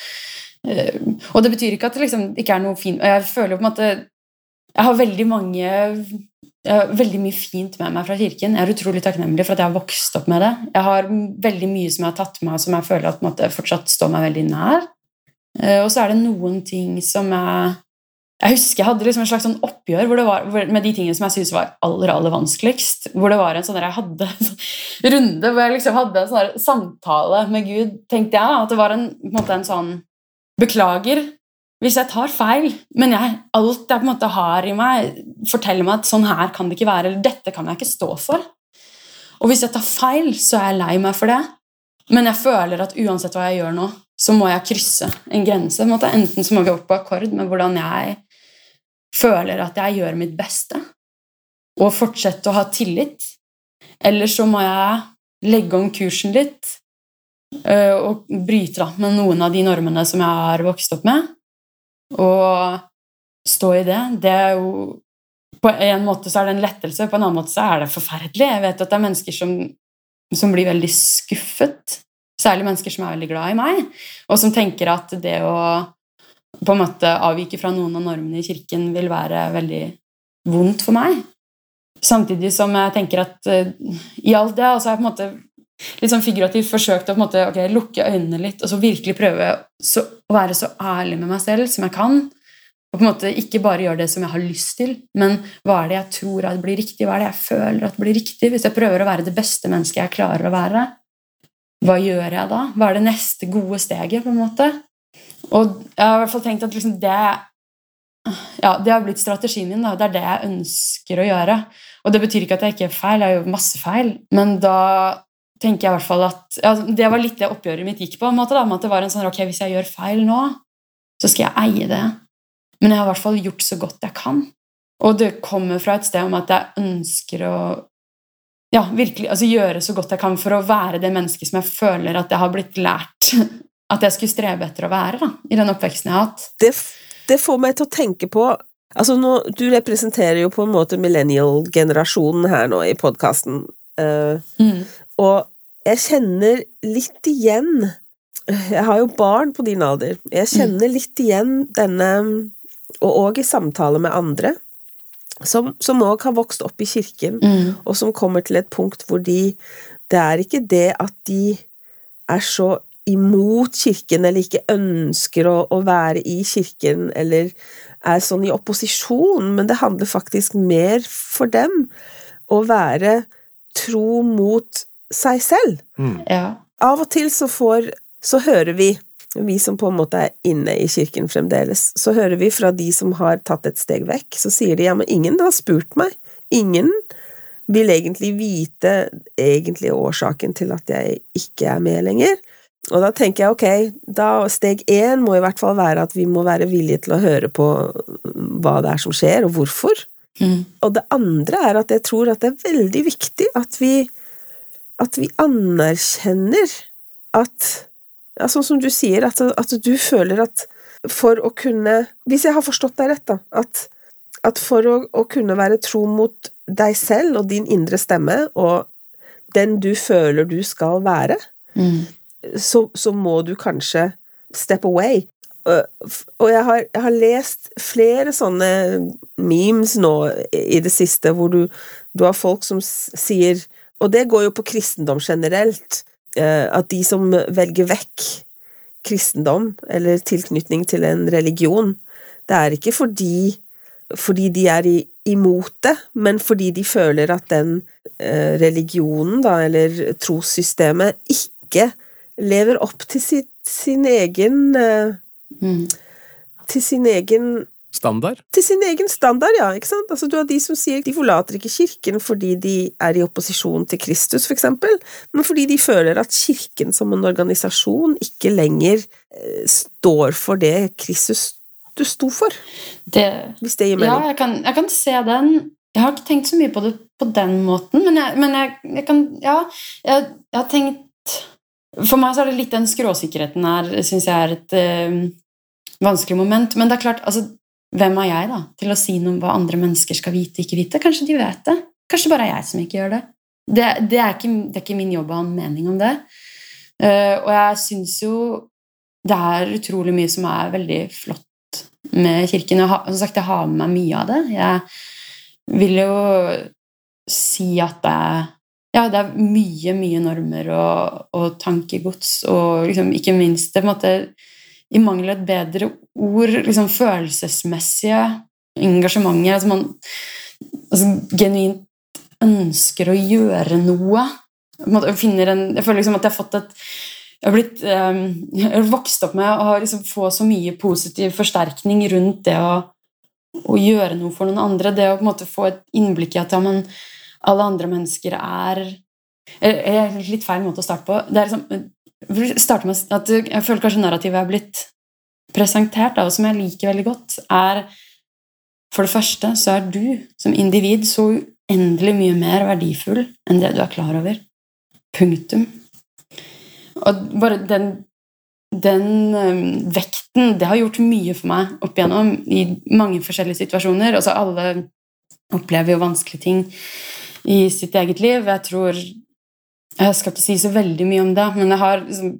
Eh, og det betyr ikke at det liksom ikke er noe fint Jeg føler jo på en måte Jeg har veldig mange jeg har veldig mye fint med meg fra kirken. Jeg er utrolig takknemlig for at jeg har vokst opp med det. Jeg har veldig mye som jeg har tatt med meg, som jeg føler at måte, fortsatt står meg veldig nær. Eh, og så er det noen ting som jeg Jeg husker jeg hadde liksom en slags sånn oppgjør var, med de tingene som jeg syntes var aller aller vanskeligst. Hvor det var en sånn Jeg hadde en runde hvor jeg liksom hadde en sånn samtale med Gud, tenkte jeg. At det var en, en, måte, en sånn Beklager hvis jeg tar feil, men jeg, alt jeg på en måte har i meg, forteller meg at sånn her kan det ikke være, eller dette kan jeg ikke stå for. Og hvis jeg tar feil, så er jeg lei meg for det. Men jeg føler at uansett hva jeg gjør nå, så må jeg krysse en grense. En Enten så må vi opp på akkord med hvordan jeg føler at jeg gjør mitt beste, og fortsette å ha tillit. Eller så må jeg legge om kursen litt øh, og bryte da, med noen av de normene som jeg har vokst opp med, og stå i det. Det er jo På en måte så er det en lettelse, på en annen måte så er det forferdelig. Jeg vet at det er mennesker som, som blir veldig skuffet Særlig mennesker som er veldig glad i meg, og som tenker at det å på en måte avvike fra noen av normene i kirken vil være veldig vondt for meg. Samtidig som jeg tenker at uh, i alt det altså jeg på en måte litt sånn figurativt forsøkt å på en måte, okay, lukke øynene litt og så virkelig prøve så, å være så ærlig med meg selv som jeg kan. Og på en måte ikke bare gjøre det som jeg har lyst til, men hva er det jeg tror at blir riktig? Hva er det jeg føler at blir riktig? Hvis jeg prøver å være det beste mennesket jeg klarer å være, hva gjør jeg da? Hva er det neste gode steget? på en måte? Og jeg har i hvert fall tenkt at liksom det ja, det har blitt strategien min. Da. Det er det jeg ønsker å gjøre. Og det betyr ikke at jeg ikke er feil, jeg gjør masse feil, men da tenker jeg i hvert fall at ja, Det var litt det oppgjøret mitt gikk på. en måte da, med at det var en sånn, ok, Hvis jeg gjør feil nå, så skal jeg eie det. Men jeg har i hvert fall gjort så godt jeg kan. Og det kommer fra et sted om at jeg ønsker å ja, virkelig altså, gjøre så godt jeg kan for å være det mennesket som jeg føler at jeg har blitt lært at jeg skulle strebe etter å være da, i den oppveksten jeg har hatt. Det, det får meg til å tenke på altså nå, Du representerer jo på en måte millennial-generasjonen her nå i podkasten. Uh, mm. Og jeg kjenner litt igjen Jeg har jo barn på din alder. Jeg kjenner litt igjen denne Og òg i samtale med andre, som òg har vokst opp i kirken, Mm. og som kommer til et punkt hvor de Det er ikke det at de er så imot kirken, eller ikke ønsker å, å være i kirken, eller er sånn i opposisjon, men det handler faktisk mer for dem å være tro mot seg selv. Ja. Av og til så får Så hører vi, vi som på en måte er inne i kirken fremdeles, så hører vi fra de som har tatt et steg vekk, så sier de ja, men ingen har spurt meg. Ingen vil egentlig vite egentlig årsaken til at jeg ikke er med lenger. Og da tenker jeg ok, da steg én må i hvert fall være at vi må være villige til å høre på hva det er som skjer, og hvorfor. Mm. Og det andre er at jeg tror at det er veldig viktig at vi at vi anerkjenner at ja, Sånn som du sier, at, at du føler at for å kunne Hvis jeg har forstått deg rett, da, at, at for å, å kunne være tro mot deg selv og din indre stemme, og den du føler du skal være, Mm. så, så må du kanskje step away. Og jeg har, jeg har lest flere sånne memes nå i det siste, hvor du, du har folk som sier Og det går jo på kristendom generelt, at de som velger vekk kristendom, eller tilknytning til en religion, det er ikke fordi, fordi de er i, imot det, men fordi de føler at den eh, religionen, da, eller trossystemet, ikke lever opp til sitt, sin egen eh, Mm. Til sin egen Standard? til sin egen standard, ja, ikke sant? Altså, du har de som sier de forlater ikke kirken fordi de er i opposisjon til Kristus, for eksempel, men fordi de føler at kirken som en organisasjon ikke lenger eh, står for det Kristus du sto for, Det, hvis det gir ja, jeg kan, jeg kan se den. Jeg har ikke tenkt så mye på det på den måten, men jeg, men jeg, jeg kan Ja, jeg, jeg har tenkt For meg så er det litt den skråsikkerheten her, syns jeg er et eh, vanskelig moment. Men det er klart, altså Hvem er jeg da, til å si noe om hva andre mennesker skal vite ikke vite? Kanskje de vet det. Kanskje bare er jeg som ikke gjør det. Det, det, er, ikke, det er ikke min jobb å ha en mening om det. Uh, og jeg syns jo det er utrolig mye som er veldig flott med kirken. Jeg har, som sagt, jeg har med meg mye av det. Jeg vil jo si at det er ja, det er mye, mye normer og, og tankegods, og liksom, ikke minst det på en måte i mangel av et bedre ord, liksom følelsesmessige engasjementet. Altså man altså, genuint ønsker å gjøre noe. På en jeg føler liksom at jeg har fått et jeg har, blitt, eh, jeg har vokst opp med å liksom få så mye positiv forsterkning rundt det å, å gjøre noe for noen andre. Det å på en måte få et innblikk i at ja, men alle andre mennesker er Litt feil måte å starte på. Det er liksom, jeg starte med at Jeg føler kanskje narrativet er blitt presentert, da, og som jeg liker veldig godt, er For det første så er du som individ så uendelig mye mer verdifull enn det du er klar over. Punktum. Og bare den, den vekten, det har gjort mye for meg opp igjennom i mange forskjellige situasjoner. Altså alle opplever jo vanskelige ting i sitt eget liv. Jeg tror Jeg skal ikke si så veldig mye om det, men jeg har liksom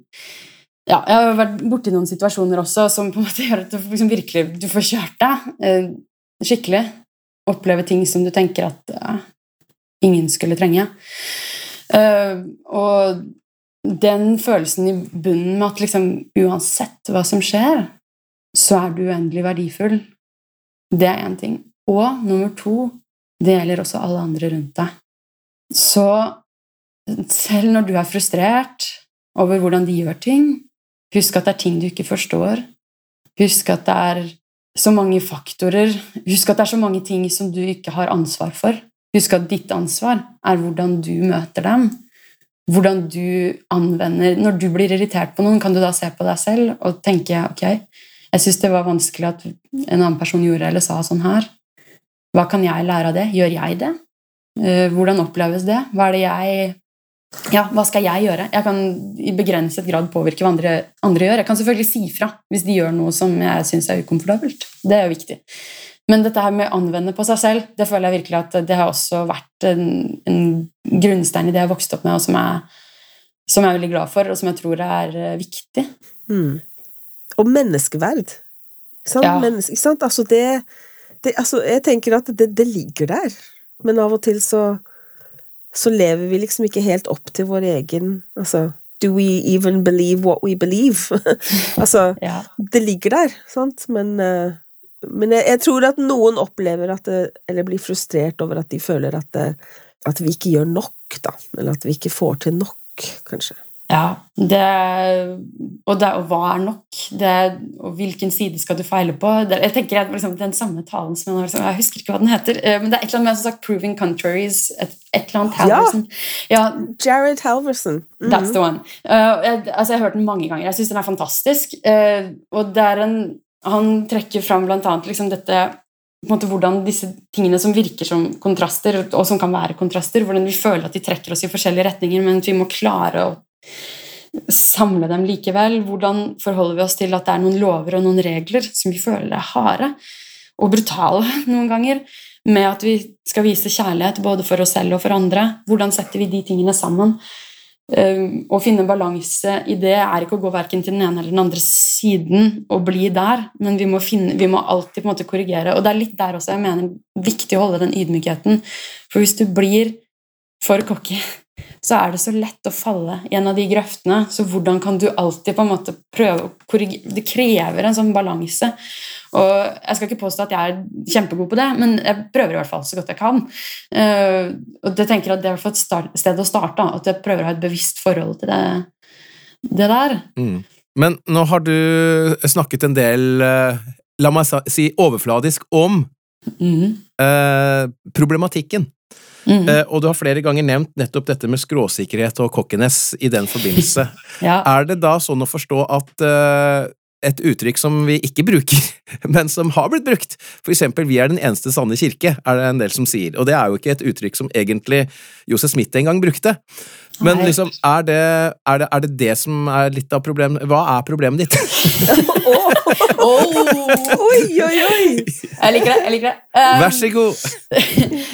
ja, jeg har vært borti noen situasjoner også som på en måte gjør at du liksom virkelig du får kjørt deg eh, skikkelig. Oppleve ting som du tenker at eh, ingen skulle trenge. Eh, og den følelsen i bunnen med at liksom uansett hva som skjer, så er du uendelig verdifull, det er én ting. Og nummer to, det gjelder også alle andre rundt deg. Så selv når du er frustrert over hvordan de gjør ting, husk at det er ting du ikke forstår. Husk at det er så mange faktorer. Husk at det er så mange ting som du ikke har ansvar for. Husk at ditt ansvar er hvordan du møter dem. Hvordan du anvender Når du blir irritert på noen, kan du da se på deg selv og tenke ok, jeg syns det var vanskelig at en annen person gjorde eller sa sånn her. Hva kan jeg lære av det? Gjør jeg det? Eh, Hvordan oppleves det? Hva er det jeg ja, hva skal jeg gjøre? Jeg kan i begrenset grad påvirke hva andre, andre gjør. Jeg kan selvfølgelig si fra hvis de gjør noe som jeg syns er ukomfortabelt. Det er jo viktig. Men dette her med å anvende på seg selv, det føler jeg virkelig at det har også vært en, en grunnstein i det jeg har vokst opp med, og som jeg, som jeg er veldig glad for, og som jeg tror er eh, viktig. Mm. Og menneskeverd. Ikke sant? Ja. Menneske, ikke sant? Altså det, det altså Jeg tenker at det, det ligger der, men av og til så så lever vi liksom ikke helt opp til vår egen Altså Do we even believe what we believe? altså, Ja. det ligger der, sant? Men, eh, men jeg, jeg tror at noen opplever at det, Eller blir frustrert over at de føler at, det, at vi ikke gjør nok, da. Eller at vi ikke får til nok, kanskje. Ja, det, og, det, og hva er nok? Det, og hvilken side skal du feile på? Jeg tenker at liksom, Den samme talen som jeg, liksom, jeg husker ikke hva den heter, eh, men det er et eller annet med som sagt, 'proving contraries'. Et, et eller annet Ja. Ja, Jared Halverson. Mhm. That's the one. Uh, jeg, altså, jeg har hørt den mange ganger. Jeg syns den er fantastisk. Uh, og en, han trekker fram blant annet liksom dette måte hvordan disse tingene som virker som kontraster, og som kan være kontraster, hvordan vi føler at de trekker oss i forskjellige retninger, men vi må klare å samle dem likevel. Hvordan forholder vi oss til at det er noen lover og noen regler som vi føler er harde og brutale noen ganger, med at vi skal vise kjærlighet både for oss selv og for andre. Hvordan setter vi de tingene sammen? Um, Å finne balanse i det er ikke å gå verken til den ene eller den andre siden og bli der, men vi må, finne, vi må alltid korrigere. Og det er litt der også jeg mener viktig å holde den ydmykheten. For hvis du blir for cocky, så er det så lett å falle i en av de grøftene. Så hvordan kan du alltid på en måte prøve å korrigere Det krever en sånn balanse. Og jeg skal ikke påstå at jeg er kjempegod på det, men jeg prøver i hvert fall så godt jeg kan. Eh, og det tenker jeg at det er et start, sted å starte, at jeg prøver å ha et bevisst forhold til det, det der. Mm. Men nå har du snakket en del, eh, la meg si overfladisk, om mm. eh, problematikken. Mhm. Eh, og du har flere ganger nevnt nettopp dette med skråsikkerhet og cockiness i den forbindelse. ja. Er det da sånn å forstå at eh, et uttrykk som vi ikke bruker, men som har blitt brukt, for eksempel 'vi er den eneste sanne kirke', er det en del som sier, og det er jo ikke et uttrykk som egentlig Josef Smith engang brukte. Men liksom, er det, er, det, er det det som er litt av problemet? Hva er problemet ditt? Oh, Oi, oi, oi! jeg liker det. jeg liker det. Um, Vær så god!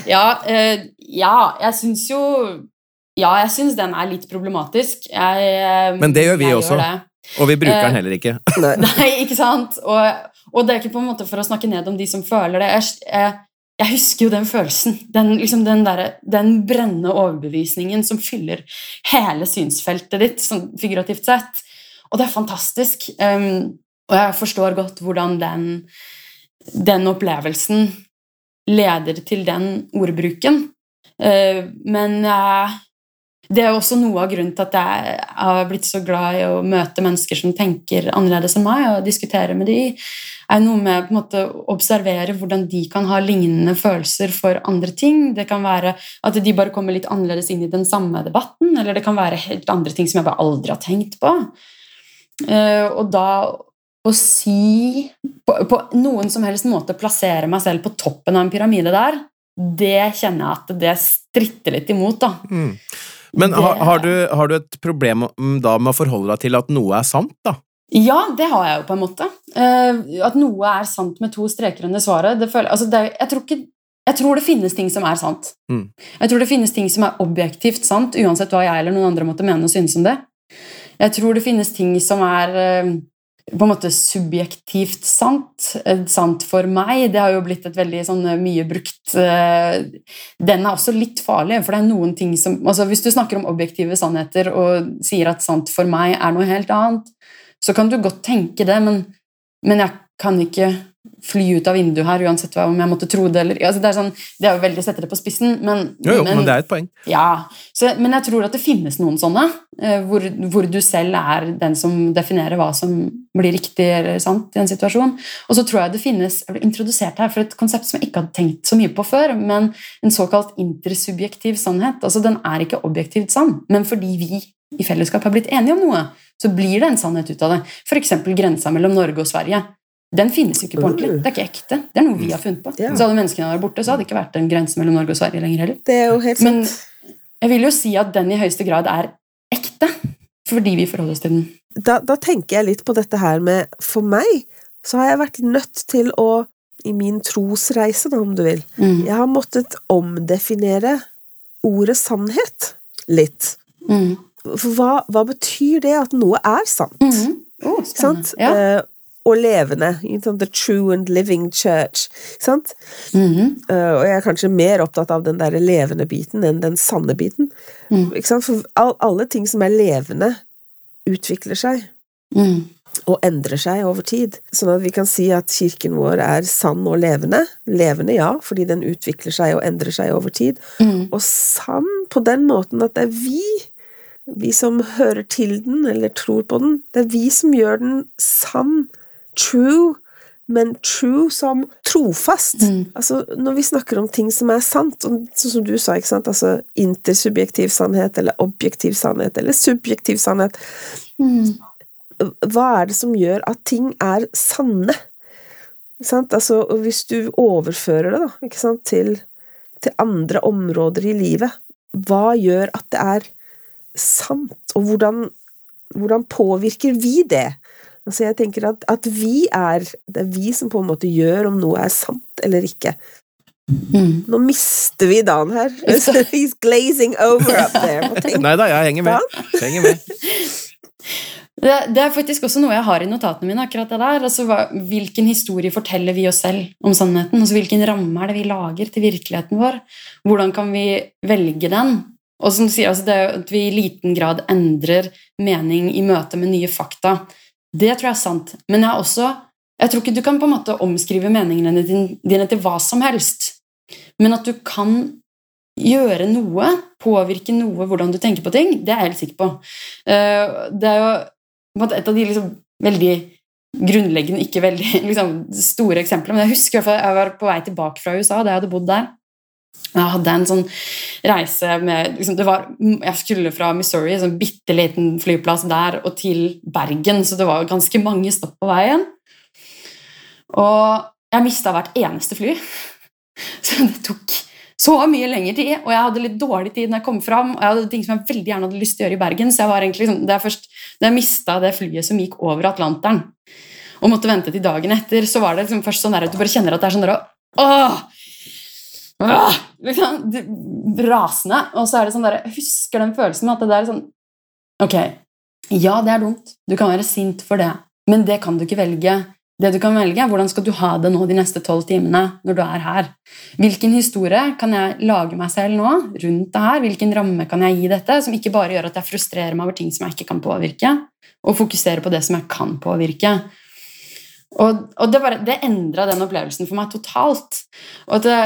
ja, uh, ja, jeg syns jo Ja, jeg syns den er litt problematisk. Jeg, eh, Men det gjør vi også. det. Og vi bruker den Eh, heller ikke. Nei. Nei, ikke sant? Og, og det er ikke på en måte for å snakke ned om de som føler det. Jeg, jeg, jeg husker jo den følelsen. Den, liksom den, der, den brennende overbevisningen som fyller hele synsfeltet ditt, sånn figurativt sett. Og det er fantastisk. Um, og jeg forstår godt hvordan den, den opplevelsen leder til den ordbruken. Uh, men eh, det er også noe av grunnen til at jeg har blitt så glad i å møte mennesker som tenker annerledes enn meg, og diskutere med de, er noe med å observere hvordan de kan ha lignende følelser for andre ting. Det kan være at de bare kommer litt annerledes inn i den samme debatten, eller det kan være helt andre ting som jeg bare aldri har tenkt på. Eh, og da å si på, på noen som helst måte plassere meg selv på toppen av en pyramide der, det kjenner jeg at det stritter litt imot, da. Mm. Men har, har, du, har du et problem da med å forholde deg til at noe er sant, da? Ja, det har jeg jo på en måte. Uh, at noe er sant med to streker under svaret. Det føler, altså det, jeg, tror ikke, jeg tror det finnes ting som er sant. Mm. Jeg tror det finnes ting som er objektivt sant, uansett hva jeg eller noen andre måtte mene og synes om det. Jeg tror det finnes ting som er eh, på en måte subjektivt sant. eh, Sant for meg. Det har jo blitt et veldig sånn eh, mye brukt eh, Den er også litt farlig, for det er noen ting som altså Hvis du snakker om objektive sannheter og sier at sant for meg er noe helt annet, så kan du godt tenke det, men, men jeg kan ikke fly ut av vinduet her uansett hva, om jeg måtte tro det eller altså det, er sånn, det er jo veldig å sette det på spissen, men, Jo, jo, men det er et poeng. ja, så, men jeg tror at det finnes noen sånne, eh, hvor, hvor du selv er den som definerer hva som blir riktig eller sant i en situasjon. Og så tror jeg det finnes Jeg ble introdusert her for et konsept som jeg ikke hadde tenkt så mye på før, men en såkalt intersubjektiv sannhet. Altså Den er ikke objektivt sann, men fordi vi i fellesskap har blitt enige om noe, så blir det en sannhet ut av det. F.eks. grensa mellom Norge og Sverige. Den finnes jo ikke på ordentlig. Det er ikke ekte. Det er noe vi har funnet på. Ja. Så hadde menneskene vært borte, så hadde det ikke vært en grense mellom Norge og Sverige lenger heller. Det er jo helt sant. Men jeg vil jo si at den i høyeste grad er ekte, fordi vi forholder oss til den. Da, da tenker jeg litt på dette her med For meg så har jeg vært nødt til å i min trosreise, da, om du vil. Mm. Jeg har måttet omdefinere ordet sannhet litt. Mm. For hva, hva betyr det at noe er sant? Mm. Oh, Sant? Ja. Eh, og levende. The true and living church. Sant? Mhm. Eh, og jeg er kanskje mer opptatt av den der levende biten enn den sanne biten. Mm. Ikke sant? For all, alle ting som er levende, utvikler seg. Mm. og endrer seg over tid. Sånn at vi kan si at kirken vår er sann og levende. Levende, ja, fordi den utvikler seg og endrer seg over tid. Mm. Og sann på den måten at det er vi, vi som hører til den, eller tror på den, det er vi som gjør den sann, true, men true som trofast. Mm. Altså, når vi snakker om ting som er sant, sånn som du sa, ikke sant, altså intersubjektiv sannhet, eller objektiv sannhet, eller subjektiv sannhet, Mm. hva er det som gjør at ting er sanne? Sant? Altså, hvis du overfører det da, ikke til, til andre områder i livet, hva gjør at det er sant, og hvordan, hvordan påvirker vi det? Altså, jeg tenker at, at vi er Det er vi som på en måte gjør om noe er sant eller ikke. Mm. Nå mister vi Dan her. He's glazing over up there. Nei da, jeg henger med. Jeg henger med. Det, det er faktisk også noe jeg har i notatene mine. akkurat det der. Altså, hva, hvilken historie forteller vi oss selv om sannheten? Altså, hvilken ramme er det vi lager til virkeligheten vår? Hvordan kan vi velge den? Og som du sier, altså, det er at vi i liten grad endrer mening i møte med nye fakta. Det tror jeg er sant. Men jeg, også, jeg tror ikke du kan på en måte omskrive meningene dine, til hva som helst. Men at du kan gjøre noe, påvirke noe, hvordan du tenker på ting, det er jeg helt sikker på. Eh, Det er jo et av de liksom veldig grunnleggende, ikke veldig liksom, store eksemplene. Men jeg husker jeg var på vei tilbake fra USA da jeg hadde bodd der. Jeg hadde en sånn reise med liksom, var, Jeg skulle fra Missouri, en sånn bitte liten flyplass der, og til Bergen, så det var ganske mange stopp på veien. Og jeg mista hvert eneste fly. Så det tok så mye lengre tid, og jeg hadde litt dårlig tid når jeg kom fram. Og jeg hadde ting som jeg veldig gjerne hadde lyst til å gjøre i Bergen, så jeg var egentlig liksom, det er først da jeg mista det flyet som gikk over Atlanteren, og måtte vente til dagen etter, så var det liksom først sånn der at du bare kjenner at det er sånn der Åh! Åh! Liksom, rasende. Og så er det sånn der Jeg husker den følelsen med at det der er sånn Ok, ja, det er dumt. Du kan være sint for det, men det kan du ikke velge. Det du kan velge, er hvordan skal du ha det nå de neste tolv timene når du er her. Hvilken historie kan jeg lage meg selv nå rundt det her? Hvilken ramme kan jeg gi dette, som ikke bare gjør at jeg frustrerer meg over ting som jeg ikke kan påvirke, og fokuserer på det som jeg kan påvirke. Og, og det, bare, det endra den opplevelsen for meg totalt. Og at det,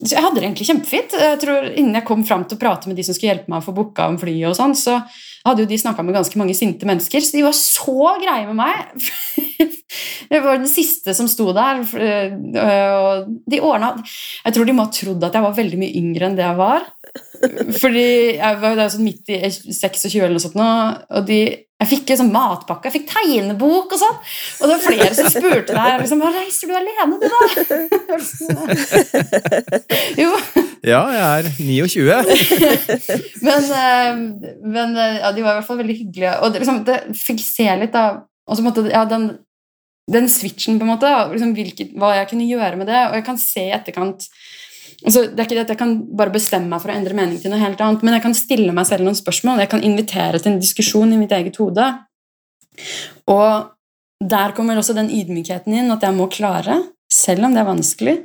jeg hadde det egentlig kjempefint. Jeg tror Innen jeg kom fram til å prate med de som skulle hjelpe meg å få booka om flyet, og sånn, så hadde jo de snakka med ganske mange sinte mennesker, så de var så greie med meg. Jeg var den siste som sto der. Og de ordna Jeg tror de må ha trodd at jeg var veldig mye yngre enn det jeg var. Fordi jeg var jo sånn midt i 26 eller noe sånt, nå, og de, jeg fikk sånn matpakke, jeg fikk tegnebok og sånn. Og det var flere som spurte deg liksom, «Hva, reiser du alene, du, da? jo, Ja, jeg er 29. men, eh, men eh, ja, de var i hvert fall veldig hyggelige. Og det, liksom, det fikk se litt av og så måtte, ja, den, den switchen, på en måte, liksom, hvilket, hva jeg kunne gjøre med det. Og jeg kan se i etterkant altså, Det er ikke det at jeg kan bare bestemme meg for å endre mening til noe helt annet, men jeg kan stille meg selv noen spørsmål. Jeg kan invitere til en diskusjon i mitt eget hode. Og der kommer også den ydmykheten inn, at jeg må klare, selv om det er vanskelig,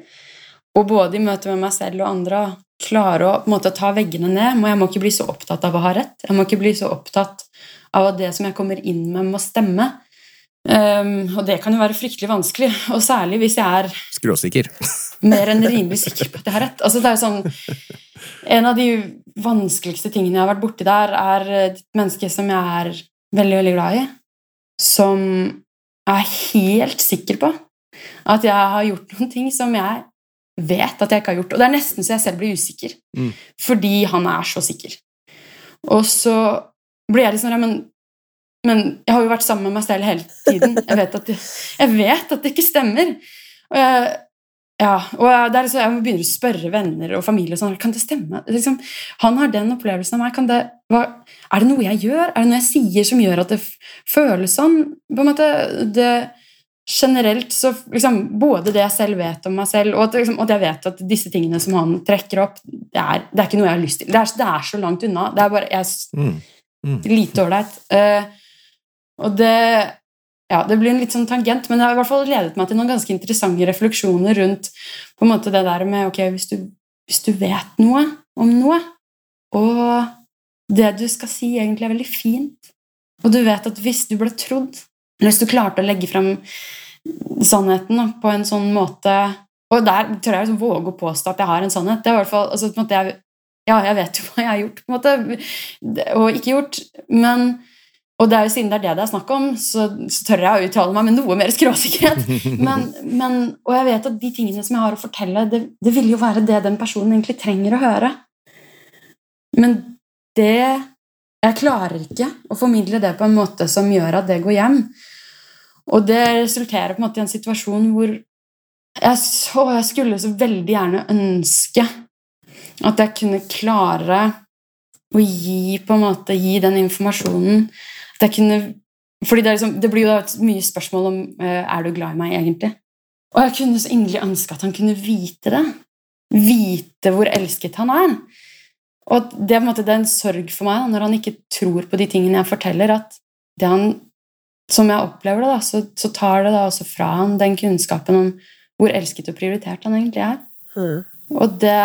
og både i møte med meg selv og andre klare å måte, ta veggene ned. Jeg må ikke bli så opptatt av å ha rett. Jeg må ikke bli så opptatt av at det som jeg kommer inn med, må stemme. Um, og det kan jo være fryktelig vanskelig, og særlig hvis jeg er Skråsikker. Mer enn rimelig sikker på at jeg har rett. Altså, det er jo sånn, en av de vanskeligste tingene jeg har vært borti der, er et menneske som jeg er veldig, veldig glad i, som jeg er helt sikker på at jeg har gjort noen ting som jeg vet at jeg ikke har gjort. Og det er nesten så jeg selv blir usikker, Mm. fordi han er så sikker. Og så blir jeg litt sånn men, men jeg har jo vært sammen med meg selv hele tiden. Jeg vet at det, jeg vet at det ikke stemmer. Og jeg, ja, og det er liksom, jeg begynner å spørre venner og familie sånn, kan det stemme. Liksom, han har den opplevelsen av meg. Kan det, hva, er det noe jeg gjør? Er det noe jeg sier som gjør at det føles sånn? På en måte, det, generelt så liksom, Både det jeg selv vet om meg selv, og at, liksom, at jeg vet at disse tingene som han trekker opp, det er, det er ikke noe jeg har lyst til. Det er, det er så langt unna. Det er bare jeg, Mm. Mm. lite ålreit. Uh, og det ja, det blir en litt sånn tangent, men det har i hvert fall ledet meg til noen ganske interessante refleksjoner rundt på en måte det der med ok, hvis du, hvis du vet noe om noe, og det du skal si, egentlig er veldig fint, og du vet at hvis du ble trodd, eller hvis du klarte å legge frem sannheten på en sånn måte Og der tør jeg liksom våge å påstå at jeg har en sannhet. Det er i hvert fall, altså, på en måte, jeg, ja, jeg vet jo hva jeg har gjort, på en måte, og ikke gjort, men og det er jo siden det er det det er snakk om, så, så tør jeg å uttale meg med noe mer skråsikkerhet. Men, men, og jeg vet at de tingene som jeg har å fortelle, det, det vil jo være det den personen egentlig trenger å høre. Men det Jeg klarer ikke å formidle det på en måte som gjør at det går hjem. Og det resulterer på en måte i en situasjon hvor jeg, så, jeg skulle så veldig gjerne ønske at jeg kunne klare å gi på en måte, gi den informasjonen jeg kunne fordi det, liksom, det blir jo et mye spørsmål om uh, er du glad i meg egentlig. Og jeg kunne så inderlig ønske at han kunne vite det. Vite hvor elsket han er. Og det, måte, det er en sorg for meg når han ikke tror på de tingene jeg forteller, at det han, som jeg opplever det, da, så, så tar det da også fra han den kunnskapen om hvor elsket og prioritert han egentlig er. Mm. Og det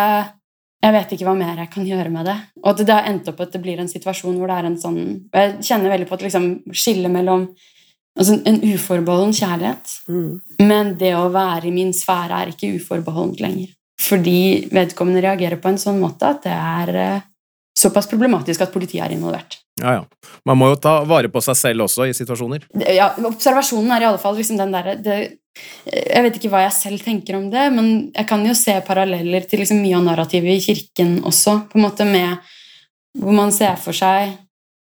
Jeg vet ikke hva mer jeg kan gjøre med det. Og at det har endt opp at det blir en situasjon hvor det er en sånn og Jeg kjenner veldig på et liksom, skille mellom altså en uforbeholden kjærlighet, Mm. men det å være i min sfære er ikke uforbeholdent lenger. Fordi vedkommende reagerer på en sånn måte at det er eh, såpass problematisk at politiet er involvert. Ja, ja. Man må jo ta vare på seg selv også i situasjoner. Ja, observasjonen er i alle fall liksom den derre det- Jeg vet ikke hva jeg selv tenker om det, men jeg kan jo se paralleller til liksom mye av narrativet i kirken også, på en måte med Hvor man ser for seg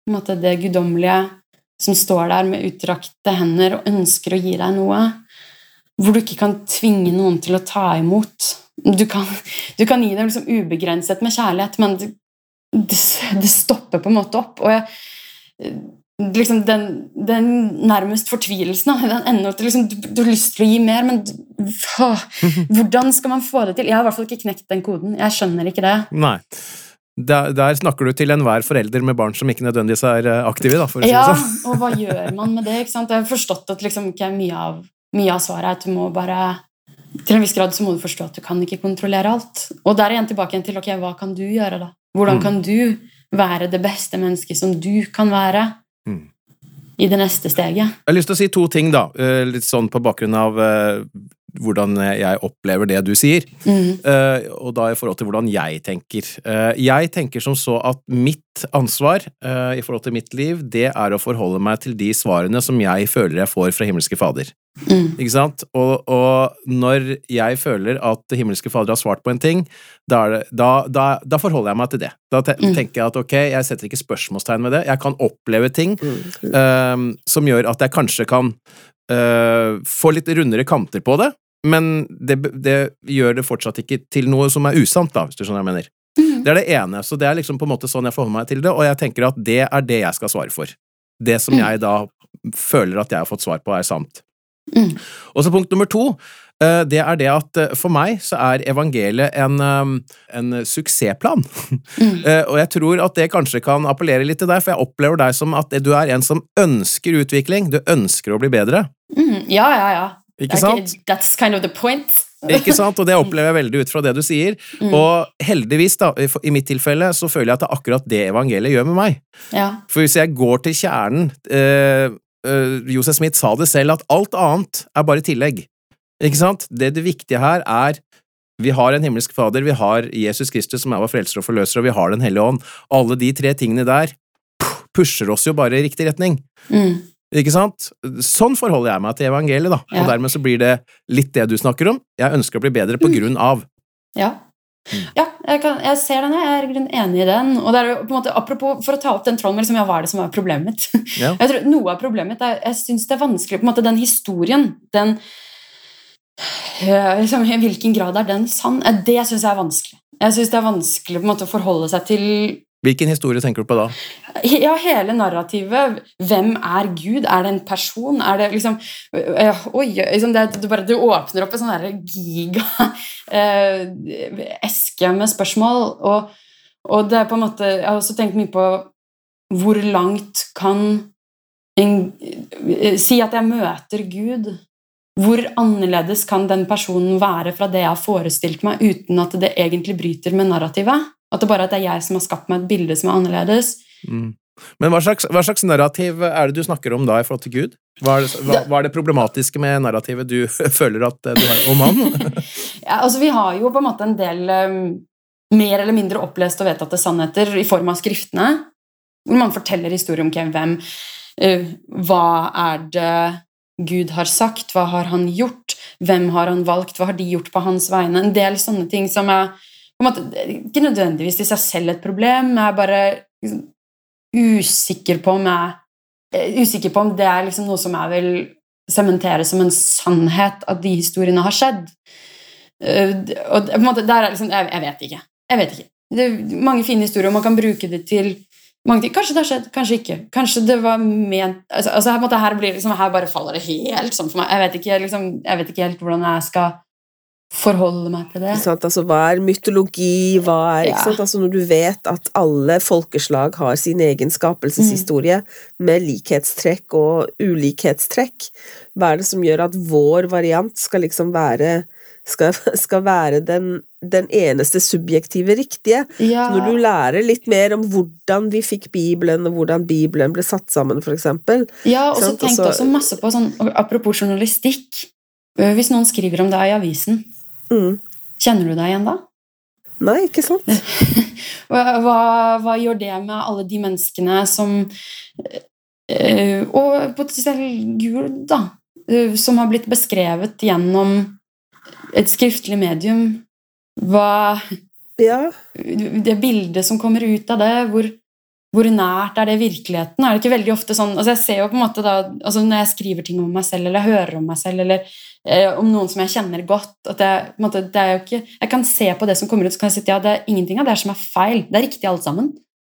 måte det guddommelige som står der med utdrakte hender og ønsker å gi deg noe. Hvor du ikke kan tvinge noen til å ta imot. Du kan, du kan gi dem liksom ubegrenset med kjærlighet, men det, det, det stopper på en måte opp. Og jeg, liksom den, den nærmest fortvilelsen. Den ender til liksom, du, du har lyst til å gi mer, men åh, hvordan skal man få det til? Jeg har i hvert fall ikke knekt den koden. Jeg skjønner ikke det. Nei. Der, der snakker du til enhver forelder med barn som ikke nødvendigvis er eh, aktive, da, for å si Ja, det sånn. og hva gjør man med det? ikke sant? Jeg har forstått at liksom, ikke mye, av, mye av svaret er at du må bare Til en viss grad så må du forstå at du kan ikke kontrollere alt. Og der er igjen tilbake igjen til ok, hva kan du gjøre, da? Hvordan Mm. kan du være det beste mennesket som du kan være. I det neste steget? Jeg har lyst til å si to ting, da, eh, litt sånn på bakgrunn av eh, hvordan jeg opplever det du sier, Mm. eh, og da i forhold til hvordan jeg tenker. Jeg tenker som så at mitt ansvar i forhold til mitt liv, det er å forholde meg til de svarene som jeg føler jeg får fra himmelske Fader. Mm. Ikke sant? Og, og når jeg føler at himmelske Fader har svart på en ting, da, det, da, da, da forholder jeg meg til det. Da te Mm. tenker jeg at ok, jeg setter ikke spørsmålstegn ved det. Jeg kan oppleve ting Mm. eh, som gjør at jeg kanskje kan uh, få litt rundere kanter på det, men det, det gjør det fortsatt ikke til noe som er usant, da, hvis du skjønner hva jeg mener. Mm. Det er det ene, så det er liksom på en måte sånn jeg forholder meg til det, og jeg tenker at det er det jeg skal svare for. Det som Mm. jeg da føler at jeg har fått svar på, er sant. Mm. Og så punkt nummer to, eh, det er det at eh, for meg så er evangeliet en, eh, en suksessplan. Mm. Eh, Og jeg tror at det kanskje kan appellere litt til deg, for jeg opplever deg som at du er en som ønsker utvikling, du ønsker å bli bedre. Mm. Ja, ja, ja. Ikke sant? That's kind of the point. Ikke sant? Og det opplever jeg veldig ut fra det du sier. Mm. Og heldigvis, da, i i mitt tilfelle, så føler jeg at det er akkurat det evangeliet gjør med meg. Ja. For hvis jeg går til kjernen eh, eh, Josef Smith sa det selv, at alt annet er bare tillegg. Ikke sant? Det, det viktige her er vi har en himmelsk fader, vi har Jesus Kristus som er vår frelser og forløser, og vi har Den hellige ånd. Alle de tre tingene der pusher oss jo bare i riktig retning. Mm. Ikke sant? Sånn forholder jeg meg til evangeliet, da. Ja. Og dermed så blir det litt det du snakker om. Jeg ønsker å bli bedre på grunn av. Ja. Mm. Ja, jeg, kan, jeg ser den, jeg er enig i den. Og det er jo på en måte, Apropos, for å ta opp den tråden liksom, ja, hva er det som er problemet mitt? Ja. Jeg tror Noe av problemet mitt er jeg synes det er vanskelig på en måte, Den historien, den øh, liksom, I hvilken grad er den sann? Det syns jeg er vanskelig. Jeg syns det er vanskelig på en måte å forholde seg til Hvilken historie tenker du på da? Ja, hele narrativet. Hvem er Gud? Er det en person? Er det liksom øh, Oi, liksom det, du, bare, du åpner opp en sånn giga-eske med spørsmål, og, og, det er på en måte Jeg har også tenkt mye på hvor langt kan en, Si at jeg møter Gud. Hvor annerledes kan den personen være fra det jeg har forestilt meg, uten at det egentlig bryter med narrativet? At det bare er jeg som har skapt meg et bilde som er annerledes. Mm. Men hva slags, hva slags, narrativ er det du snakker om da i forhold til Gud? Hva er, det, hva, hva er det problematiske med narrativet du føler at du har om han? ja, altså, vi har jo på en måte en del um, mer eller mindre opplest og vedtatte sannheter i form av skriftene, hvor man forteller historier om hvem, hvem uh, Hva er det Gud har sagt? Hva har han gjort? Hvem har han valgt? Hva har de gjort på hans vegne? En del sånne ting som er måte, ikke nødvendigvis i seg selv et problem, jeg er bare liksom, usikker på om jeg eh, Usikker på om det er liksom noe som jeg vil sementere som en sannhet at de historiene har skjedd. Uh, og på en måte, der er liksom, jeg, jeg, vet ikke. Jeg vet ikke. Det er mange fine historier, og man kan bruke det til mange ting. Kanskje det har skjedd, kanskje ikke. Kanskje det var ment altså, altså her, her, blir, liksom, her, bare faller det helt sånn for meg. Jeg vet ikke, liksom, jeg vet ikke helt hvordan jeg skal forholde meg til det. Altså, hva er mytologi? Hva er, ja. altså, når du vet at alle folkeslag har sin egen skapelseshistorie mm. med likhetstrekk og ulikhetstrekk, hva er det som gjør at vår variant skal liksom være skal, skal være den, den, eneste subjektive riktige. Ja. Når du lærer litt mer om hvordan vi fikk Bibelen, og hvordan Bibelen ble satt sammen, eksempel Ja, og så tenkte jeg også masse på sånn Apropos journalistikk. Hvis noen skriver om deg i avisen, Mm. Kjenner du deg igjen da? Nei, ikke sant. hva, hva, gjør det med alle de menneskene som øh, Og potensielt Gud, da. Øh, som har blitt beskrevet gjennom et skriftlig medium. Hva ja. Det bildet som kommer ut av det, hvor, hvor nært er det virkeligheten? Er det ikke veldig ofte sånn altså Jeg ser jo på en måte da altså Når jeg skriver ting om meg selv, eller hører om meg selv, eller eh, om noen som jeg kjenner godt at jeg, måte, det er jo ikke, jeg kan se på det som kommer ut, så kan jeg si at ja, det er ingenting av det som er feil. Det er riktig, alt sammen.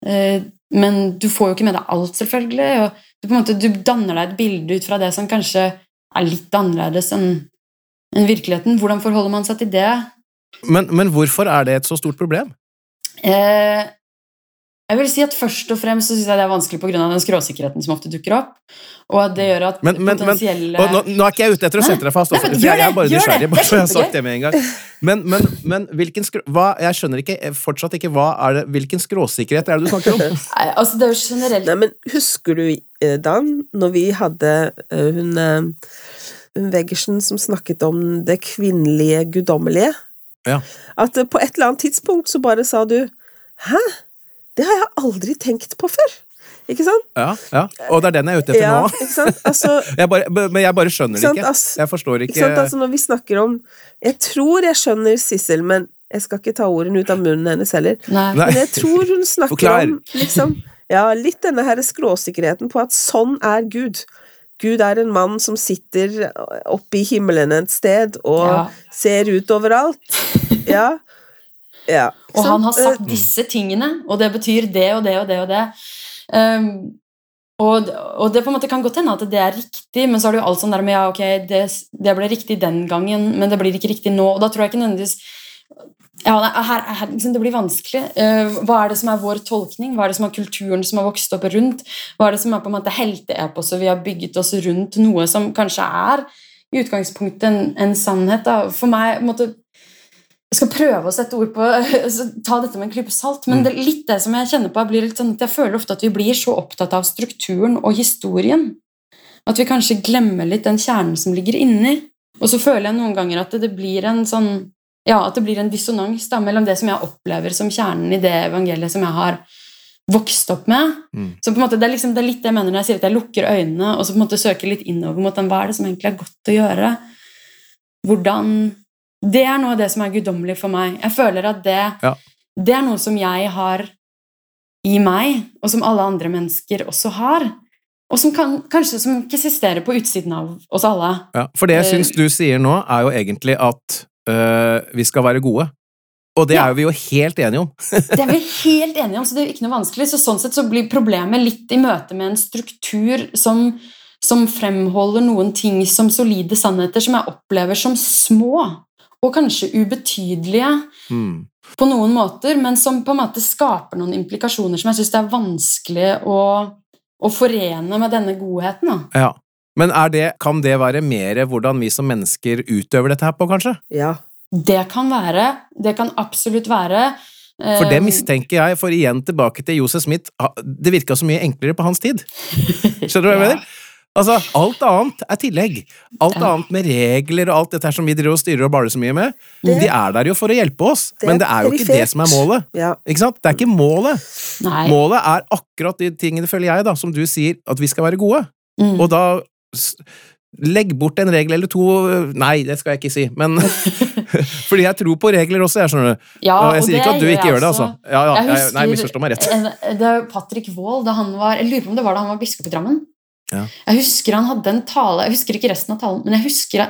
Eh, men du får jo ikke med deg alt, selvfølgelig. og du, på en måte, du danner deg et bilde ut fra det som kanskje er litt annerledes enn enn virkeligheten. Hvordan forholder man seg til det? Men, men hvorfor er det et så stort problem? Eh, jeg vil si at Først og fremst så synes jeg det er vanskelig pga. den skråsikkerheten som ofte dukker opp. Og at det gjør at men, men, potensielle men, nå, nå, er ikke jeg ute etter å sette deg fast, også, Nei, for jeg er bare nysgjerrig. Bare så jeg har sagt det med en gang. Men, men hvilken skrå, hva, jeg skjønner ikke, fortsatt ikke hva er det, hvilken skråsikkerhet er det du snakker om? Nei, altså det er jo generelt Nei, men Husker du, eh, Dan, når vi hadde uh, hun, hun Weggersen som snakket om det kvinnelige guddommelige? Ja. At på et eller annet tidspunkt så bare sa du Hæ? Det har jeg aldri tenkt på før. Ikke sant? Ja, ja. og det er den jeg er ute etter ja, nå. Ikke sant? Altså, jeg bare, men jeg bare skjønner det ikke. Jeg forstår ikke, ikke sant? Altså, Når vi snakker om Jeg tror jeg skjønner Sissel, men jeg skal ikke ta ordene ut av munnen hennes heller. Nei. Men jeg tror hun snakker Forklar. om liksom, ja, litt denne her skråsikkerheten på at sånn er Gud. Gud er en mann som sitter oppe i himmelen et sted og ja. ser ut overalt. Ja. Ja, og han har sagt disse tingene, og det betyr det og det og det og det. Um, og, og, det på en måte kan godt hende at det er riktig, men så er det jo alt sånn der med ja, ok, det, det, ble riktig den gangen, men det blir ikke riktig nå. Og da tror jeg ikke nødvendigvis ja, her, her, liksom, Det blir vanskelig. Uh, hva er det som er vår tolkning? Hva er det som er kulturen som har vokst opp rundt? Hva er det som er på en måte helteeposet vi har bygget oss rundt noe som kanskje er i utgangspunktet en, en sannhet? Da. For meg måtte, jeg skal prøve å sette ord på Ta dette med en klype salt. Men mm. det, litt det som jeg kjenner på, blir litt sånn at jeg føler ofte at vi blir så opptatt av strukturen og historien at vi kanskje glemmer litt den kjernen som ligger inni. Og så føler jeg noen ganger at det, det blir en sånn ja, at det blir en dissonans da, mellom det som jeg opplever som kjernen i det evangeliet som jeg har vokst opp med. Mm. Så på en måte, det er, liksom, det er litt det jeg mener når jeg sier at jeg lukker øynene og så på en måte søker litt innover mot den, hva er det som egentlig er godt å gjøre. Hvordan det er noe av det som er guddommelig for meg. Jeg føler at det, ja. det er noe som jeg har i meg, og som alle andre mennesker også har. Og som kan, kanskje som ikke eksisterer på utsiden av oss alle. Ja, For det jeg syns du sier nå, er jo egentlig at øh, vi skal være gode. Og det Ja. er jo vi jo helt enige om. Det er vi helt enige om, så det er jo ikke noe vanskelig. Så sånn sett så blir problemet litt i møte med en struktur som, som fremholder noen ting som solide sannheter, som jeg opplever som små, og kanskje ubetydelige Mm. på noen måter, men som på en måte skaper noen implikasjoner som jeg syns det er vanskelig å, å forene med denne godheten. Da. Ja. Men er det, kan det være mer hvordan vi som mennesker utøver dette her på, kanskje? Ja. Det kan være. Det kan absolutt være. For det eh, mistenker jeg, for igjen tilbake til Josef Smith, det virka så mye enklere på hans tid. Skjønner du hva jeg Ja. mener? Altså, alt annet er tillegg. Alt Ja. annet med regler og alt dette her som vi driver og styrer og baler så mye med, Det- de er der jo for å hjelpe oss, Det men det er jo ikke det som er målet. ja. Ikke sant? Det er ikke målet. Nei. Målet er akkurat de tingene, føler jeg, da, som du sier, at vi skal være gode. Mm. Og da Legg bort en regel eller to Nei, det skal jeg ikke si, men Fordi jeg tror på regler også, jeg skjønner du. Ja, og jeg sier ikke at du ikke gjør det, altså. Ja, ja, Jeg husker- nei, misforstå meg rett. Det er Patrick Wold, da han var Jeg lurer på om det var da han var biskop i Drammen. Ja. Jeg husker han hadde en tale, jeg husker ikke resten av talen, men jeg husker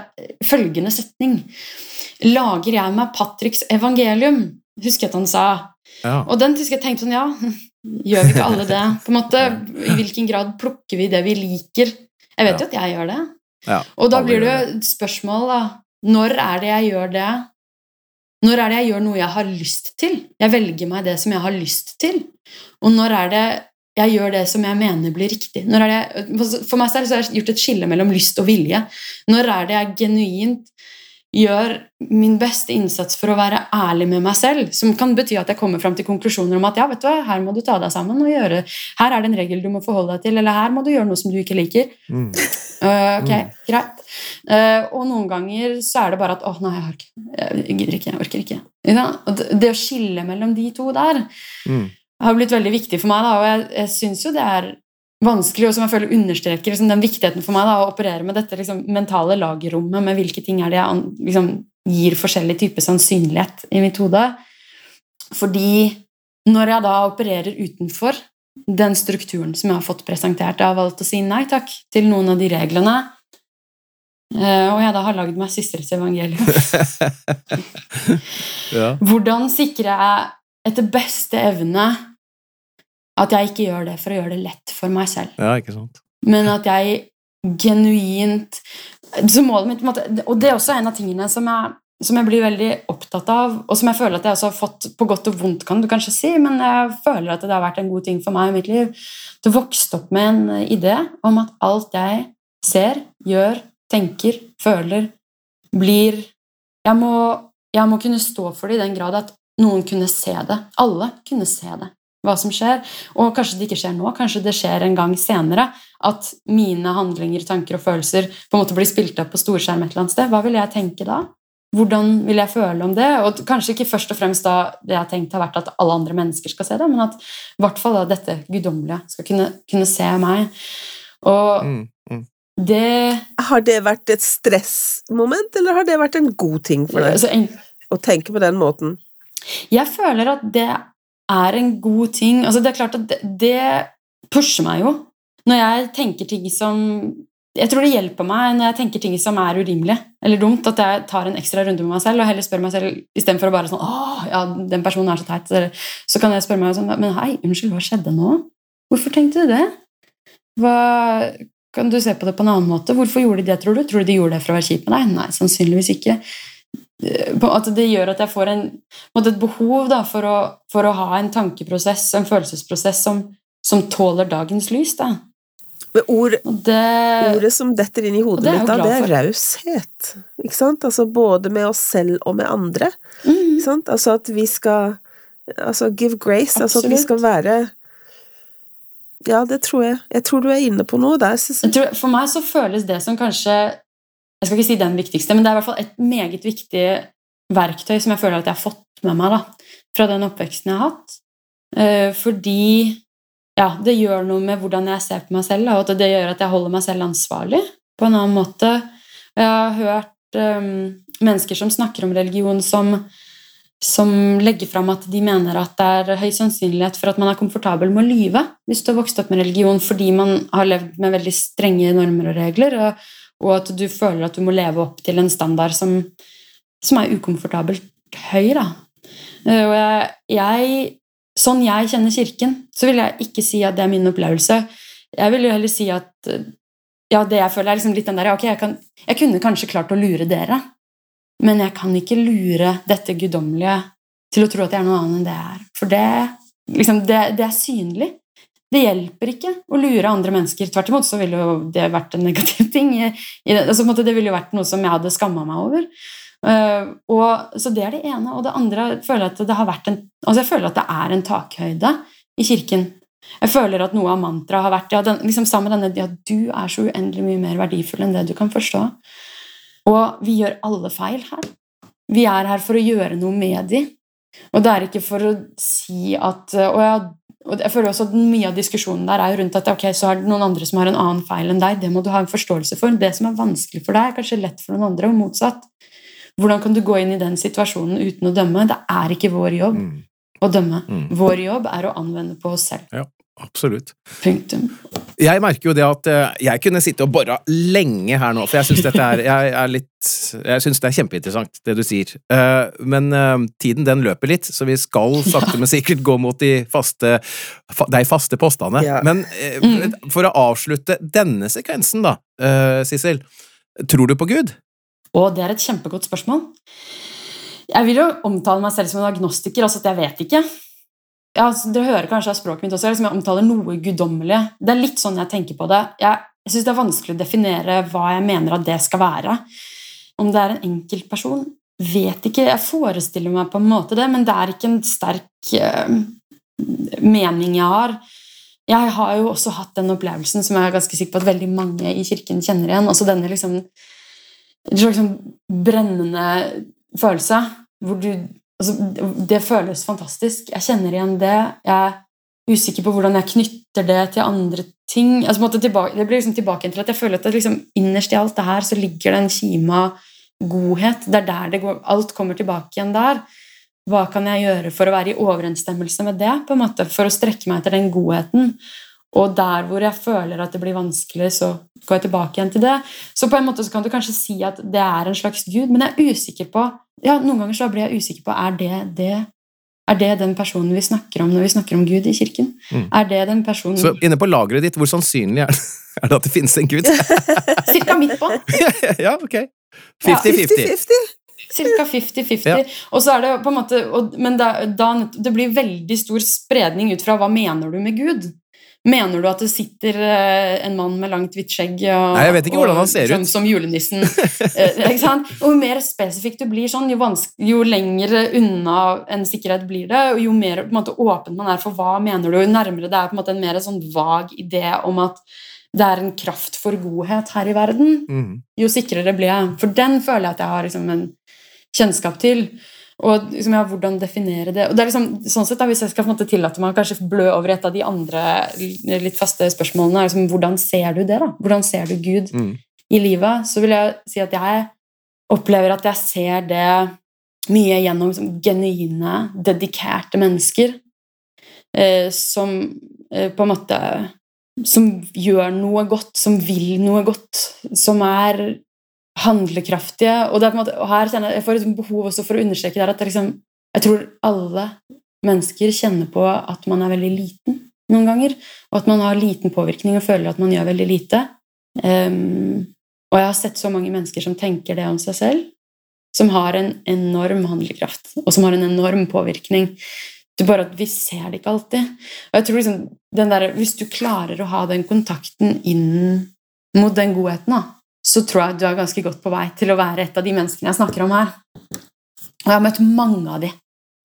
følgende setning. Lager jeg meg Patricks evangelium? Husker jeg at han sa. Ja. Og den husker jeg tenkte sånn, ja, gjør vi ikke alle det? På en måte, I hvilken grad plukker vi det vi liker? Jeg vet Ja. jo at jeg gjør det. Ja, Og da blir det jo spørsmål, da. Når er det jeg gjør det? Når er det jeg gjør noe jeg har lyst til? Jeg velger meg det som jeg har lyst til. Og når er det jeg gjør det som jeg mener blir riktig? Jeg, for meg selv så har jeg gjort et skille mellom lyst og vilje. Når er det jeg genuint gjør min beste innsats for å være ærlig med meg selv, som kan bety at jeg kommer fram til konklusjoner om at ja, vet du hva, her må du ta deg sammen og gjøre Her er det en regel du må forholde deg til, eller her må du gjøre noe som du ikke liker. Mm. Uh, ok, Mm. greit. Uh, og noen ganger så er det bare at åh, nei, jeg Jeg gidder ikke, jeg orker ikke. Det, det å skille mellom de to der Mm. Har blitt veldig viktig for meg, da, og jeg, jeg syns jo det er vanskelig, og som jeg føler understreker liksom, den viktigheten for meg da, å operere med dette liksom, mentale lagerrommet, med hvilke ting er det jeg liksom, gir forskjellig type sannsynlighet i mitt hode. Fordi når jeg da opererer utenfor den strukturen som jeg har fått presentert, jeg har valgt å si nei takk til noen av de reglene, eh, og jeg da har lagd meg Sisters evangelium Ja. Hvordan sikrer jeg etter beste evne at jeg ikke gjør det for å gjøre det lett for meg selv, ja, ikke sant. men at jeg genuint så målet mitt, Og det er også en av tingene som jeg, som jeg blir veldig opptatt av, og som jeg føler at jeg også har fått på godt og vondt, kan du kanskje si, men jeg føler at det har vært en god ting for meg i mitt liv. Det vokste opp med en idé om at alt jeg ser, gjør, tenker, føler, blir Jeg må, jeg må kunne stå for det i den grad at noen kunne se det. Alle kunne se det, hva som skjer. Og kanskje det ikke skjer nå, kanskje det skjer en gang senere. At mine handlinger, tanker og følelser på en måte blir spilt opp på storskjerm et eller annet sted. Hva vil jeg tenke da? Hvordan vil jeg føle om det? Og kanskje ikke først og fremst da det jeg har tenkt har vært at alle andre mennesker skal se det, men at i hvert fall da dette guddommelige skal kunne, kunne se meg. Og Mm. Mm. det Har det vært et stressmoment, eller har det vært en god ting for deg altså, en, å tenke på den måten? Jeg føler at det er en god ting. Altså, det er klart at det, pusher meg jo. Når jeg tenker ting som Jeg tror det hjelper meg når jeg tenker ting som er urimelige eller dumt, at jeg tar en ekstra runde med meg selv og heller spør meg selv istedenfor å bare sånn Åh, ja, den personen er så teit. Så kan jeg spørre meg sånn Men hei, unnskyld, hva skjedde nå? Hvorfor tenkte du det? Hva Kan du se på det på en annen måte? Hvorfor gjorde de det, tror du? Tror du de gjorde det for å være kjip med deg? Nei, sannsynligvis ikke. Eh, på- At det gjør at jeg får en, et behov da, for, å, for å ha en tankeprosess, en følelsesprosess, som, som tåler dagens lys. Da. Ord, det ordet som detter inn i hodet det mitt, da, det er raushet. Ikke sant? Altså både med oss selv og med andre. mm, Ikke sant? Altså at vi skal Altså give grace. Altså at vi skal være Ja, det tror jeg. Jeg tror du er inne på noe der, tror, For meg så føles det som kanskje Jeg skal ikke si den viktigste, men det er i hvert fall et meget viktig verktøy som jeg føler at jeg har fått med meg da, fra den oppveksten jeg har hatt. Eh, fordi ja, det gjør noe med hvordan jeg ser på meg selv, da, og det gjør at jeg holder meg selv ansvarlig på en annen måte. Jeg har hørt um, mennesker som snakker om religion som som legger fram at de mener at det er høy sannsynlighet for at man er komfortabel med å lyve hvis du har vokst opp med religion fordi man har levd med veldig strenge normer og regler, og, og at du føler at du må leve opp til en standard som, som er ukomfortabelt høy. Da. Eh, Og jeg, Sånn jeg kjenner Kirken, så vil jeg ikke si at det er min opplevelse. Jeg vil jo heller si at ja, det jeg føler er liksom litt den der ok, jeg, kan, jeg kunne kanskje klart å lure dere, men jeg kan ikke lure dette guddommelige til å tro at jeg er noe annet enn det jeg er. For det, liksom, det, det er synlig. Det hjelper ikke å lure andre mennesker. Tvert imot så ville jo det vært en negativ ting. Altså, det ville jo vært noe som jeg hadde skamma meg over. Eh, og, så det er det ene. Og det andre føler jeg at det har vært en Altså jeg føler at det er en takhøyde i kirken. Jeg føler at noe av mantraet har vært ja, den, liksom sammen med denne ja, du er så uendelig mye mer verdifull enn det du kan forstå. Og vi gjør alle feil her. Vi er her for å gjøre noe med de. Og det er ikke for å si at å jeg, og jeg føler også at mye av diskusjonen der er jo rundt at ok, så er det noen andre som har en annen feil enn deg. Det må du ha en forståelse for. Det som er vanskelig for deg, er kanskje lett for noen andre, og motsatt. Hvordan kan du gå inn i den situasjonen uten å dømme? Det er ikke vår jobb Mm, å dømme. Mm. Vår jobb er å anvende på oss selv. Absolutt. Punktum. Jeg merker jo det at eh, jeg kunne sitte og bora lenge her nå, for jeg syns dette er, jeg er litt Jeg synes det er kjempeinteressant, det du sier. Eh, Men eh, tiden den løper litt, så vi skal sakte, men sikkert gå mot de faste, de faste postene. Ja. Men Mm. for å avslutte denne sekvensen, da, Sissel. Tror du på Gud? Og det er et kjempegodt spørsmål. Jeg vil jo omtale meg selv som en agnostiker, altså at jeg vet ikke. Ja, dere hører kanskje av språket mitt også, liksom, jeg omtaler noe guddommelig. Det er litt sånn jeg tenker på det. Jeg, jeg syns det er vanskelig å definere hva jeg mener at det skal være. Om det er en enkeltperson, vet ikke. Jeg forestiller meg på en måte det, men det er ikke en sterk uh, mening jeg har. Jeg har jo også hatt den opplevelsen som jeg er ganske sikker på at veldig mange i kirken kjenner igjen. Altså denne liksom sånn brennende følelse. Hvor du, altså, det føles fantastisk. Jeg kjenner igjen det. Jeg er usikker på hvordan jeg knytter det til andre ting. Altså, måte tilbake, det blir liksom tilbake til at jeg føler at liksom, innerst i alt det her så ligger det en kime av godhet. Det er der det går, alt kommer tilbake igjen der. Hva kan jeg gjøre for å være i overensstemmelse med det? på en måte, For å strekke meg etter den godheten. Og der hvor jeg føler at det blir vanskelig, så går jeg tilbake igjen til det. Så på en måte så kan du kanskje si at det er en slags gud, men jeg er usikker på ja, Noen ganger så blir jeg usikker på er det det er det den personen vi snakker om når vi snakker om Gud i kirken. Mm. Er det den personen Så inne på lageret ditt, hvor sannsynlig er det, er det at det finnes en Gud? Cirka midt på. ja, ok. 50-50. 50-50. Cirka 50-50. Ja. Og så er det på en måte og, Men da, da, det blir veldig stor spredning ut fra hva mener du med Gud. Mener du at det sitter eh, en mann med langt, hvitt skjegg og, Nei, jeg vet ikke hvordan han ser som, ut. som julenissen? Eh, ikke sant? Og jo mer spesifikt du blir sånn, jo, jo lenger unna en sikkerhet blir det, og jo mer måte, åpen man er for hva mener du, jo nærmere det er på en måte en mer sånn vag idé om at det er en kraft for godhet her i verden, Mm. jo sikrere blir jeg. For den føler jeg at jeg har liksom en kjennskap til. Og liksom, ja, hvordan definere det. Og det er liksom, sånn sett da, Hvis jeg skal på en måte tillate meg å kanskje blø over et av de andre litt faste spørsmålene, er liksom, hvordan ser du det? da? Hvordan ser du Gud Mm. i livet? Så vil jeg si at jeg opplever at jeg ser det mye gjennom liksom, genuine, dedikerte mennesker eh, som eh, på en måte Som gjør noe godt, som vil noe godt, som er handlekraftige. Og, måte, og her kjenner jeg, jeg får et behov også for å understreke der at liksom, jeg tror alle mennesker kjenner på at man er veldig liten noen ganger, og at man har liten påvirkning og føler at man gjør veldig lite. Um, og jeg har sett så mange mennesker som tenker det om seg selv, som har en enorm handlekraft, og som har en enorm påvirkning. Det er bare at vi ser det ikke alltid. Og jeg tror liksom, der, Hvis du klarer å ha den kontakten inn mot den godheten, da, så tror jeg du er ganske godt på vei til å være et av de menneskene jeg snakker om her. Og jeg har møtt mange av de.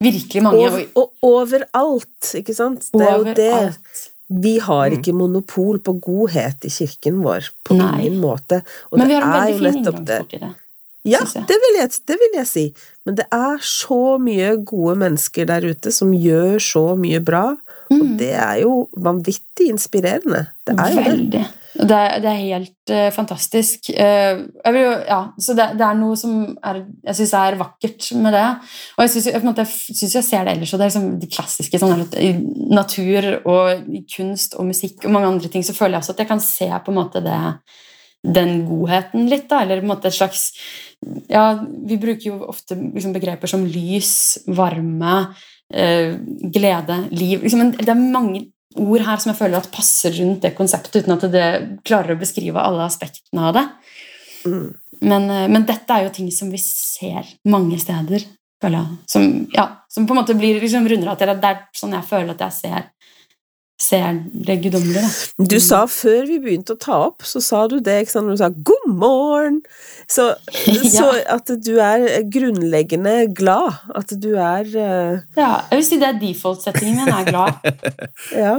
Virkelig mange. Over, og overalt, ikke sant? Det er jo det. Vi har Mm. ikke monopol på godhet i kirken vår. På Nei. ingen måte. Og Men vi har en veldig fin inngangsport i det. Ja, det vil, jeg, det vil jeg si. Men det er så mye gode mennesker der ute som gjør så mye bra, og Mm. det er jo vanvittig inspirerende. Det er jo. Veldig. Det er, det er helt uh, fantastisk. Uh, vil ja, så det, det er noe som er, jeg syns er vakkert med det. Og jeg syns jeg, jeg, ser det ellers, og det er liksom de klassiske sånn i natur og i kunst og musikk og mange andre ting, så føler jeg også at jeg kan se på en måte det den godheten litt, da, eller på en måte et slags Ja, vi bruker jo ofte liksom, begreper som lys, varme, glede, liv liksom, Det er mange ord her som jeg føler at passer rundt det konseptet, uten at det klarer å beskrive alle aspektene av det. Mm. Men, eh, men dette er jo ting som vi ser mange steder, føler jeg. Som, ja, som på en måte blir liksom runder av til at det er sånn jeg føler at jeg ser, ser det guddommelige. da. Du sa før vi begynte å ta opp, så sa du det, ikke sant, du sa 'god morgen'. Så, så at du er grunnleggende glad. At du er uh... Ja, jeg vil si det er default-settingen min. Er glad. Ja.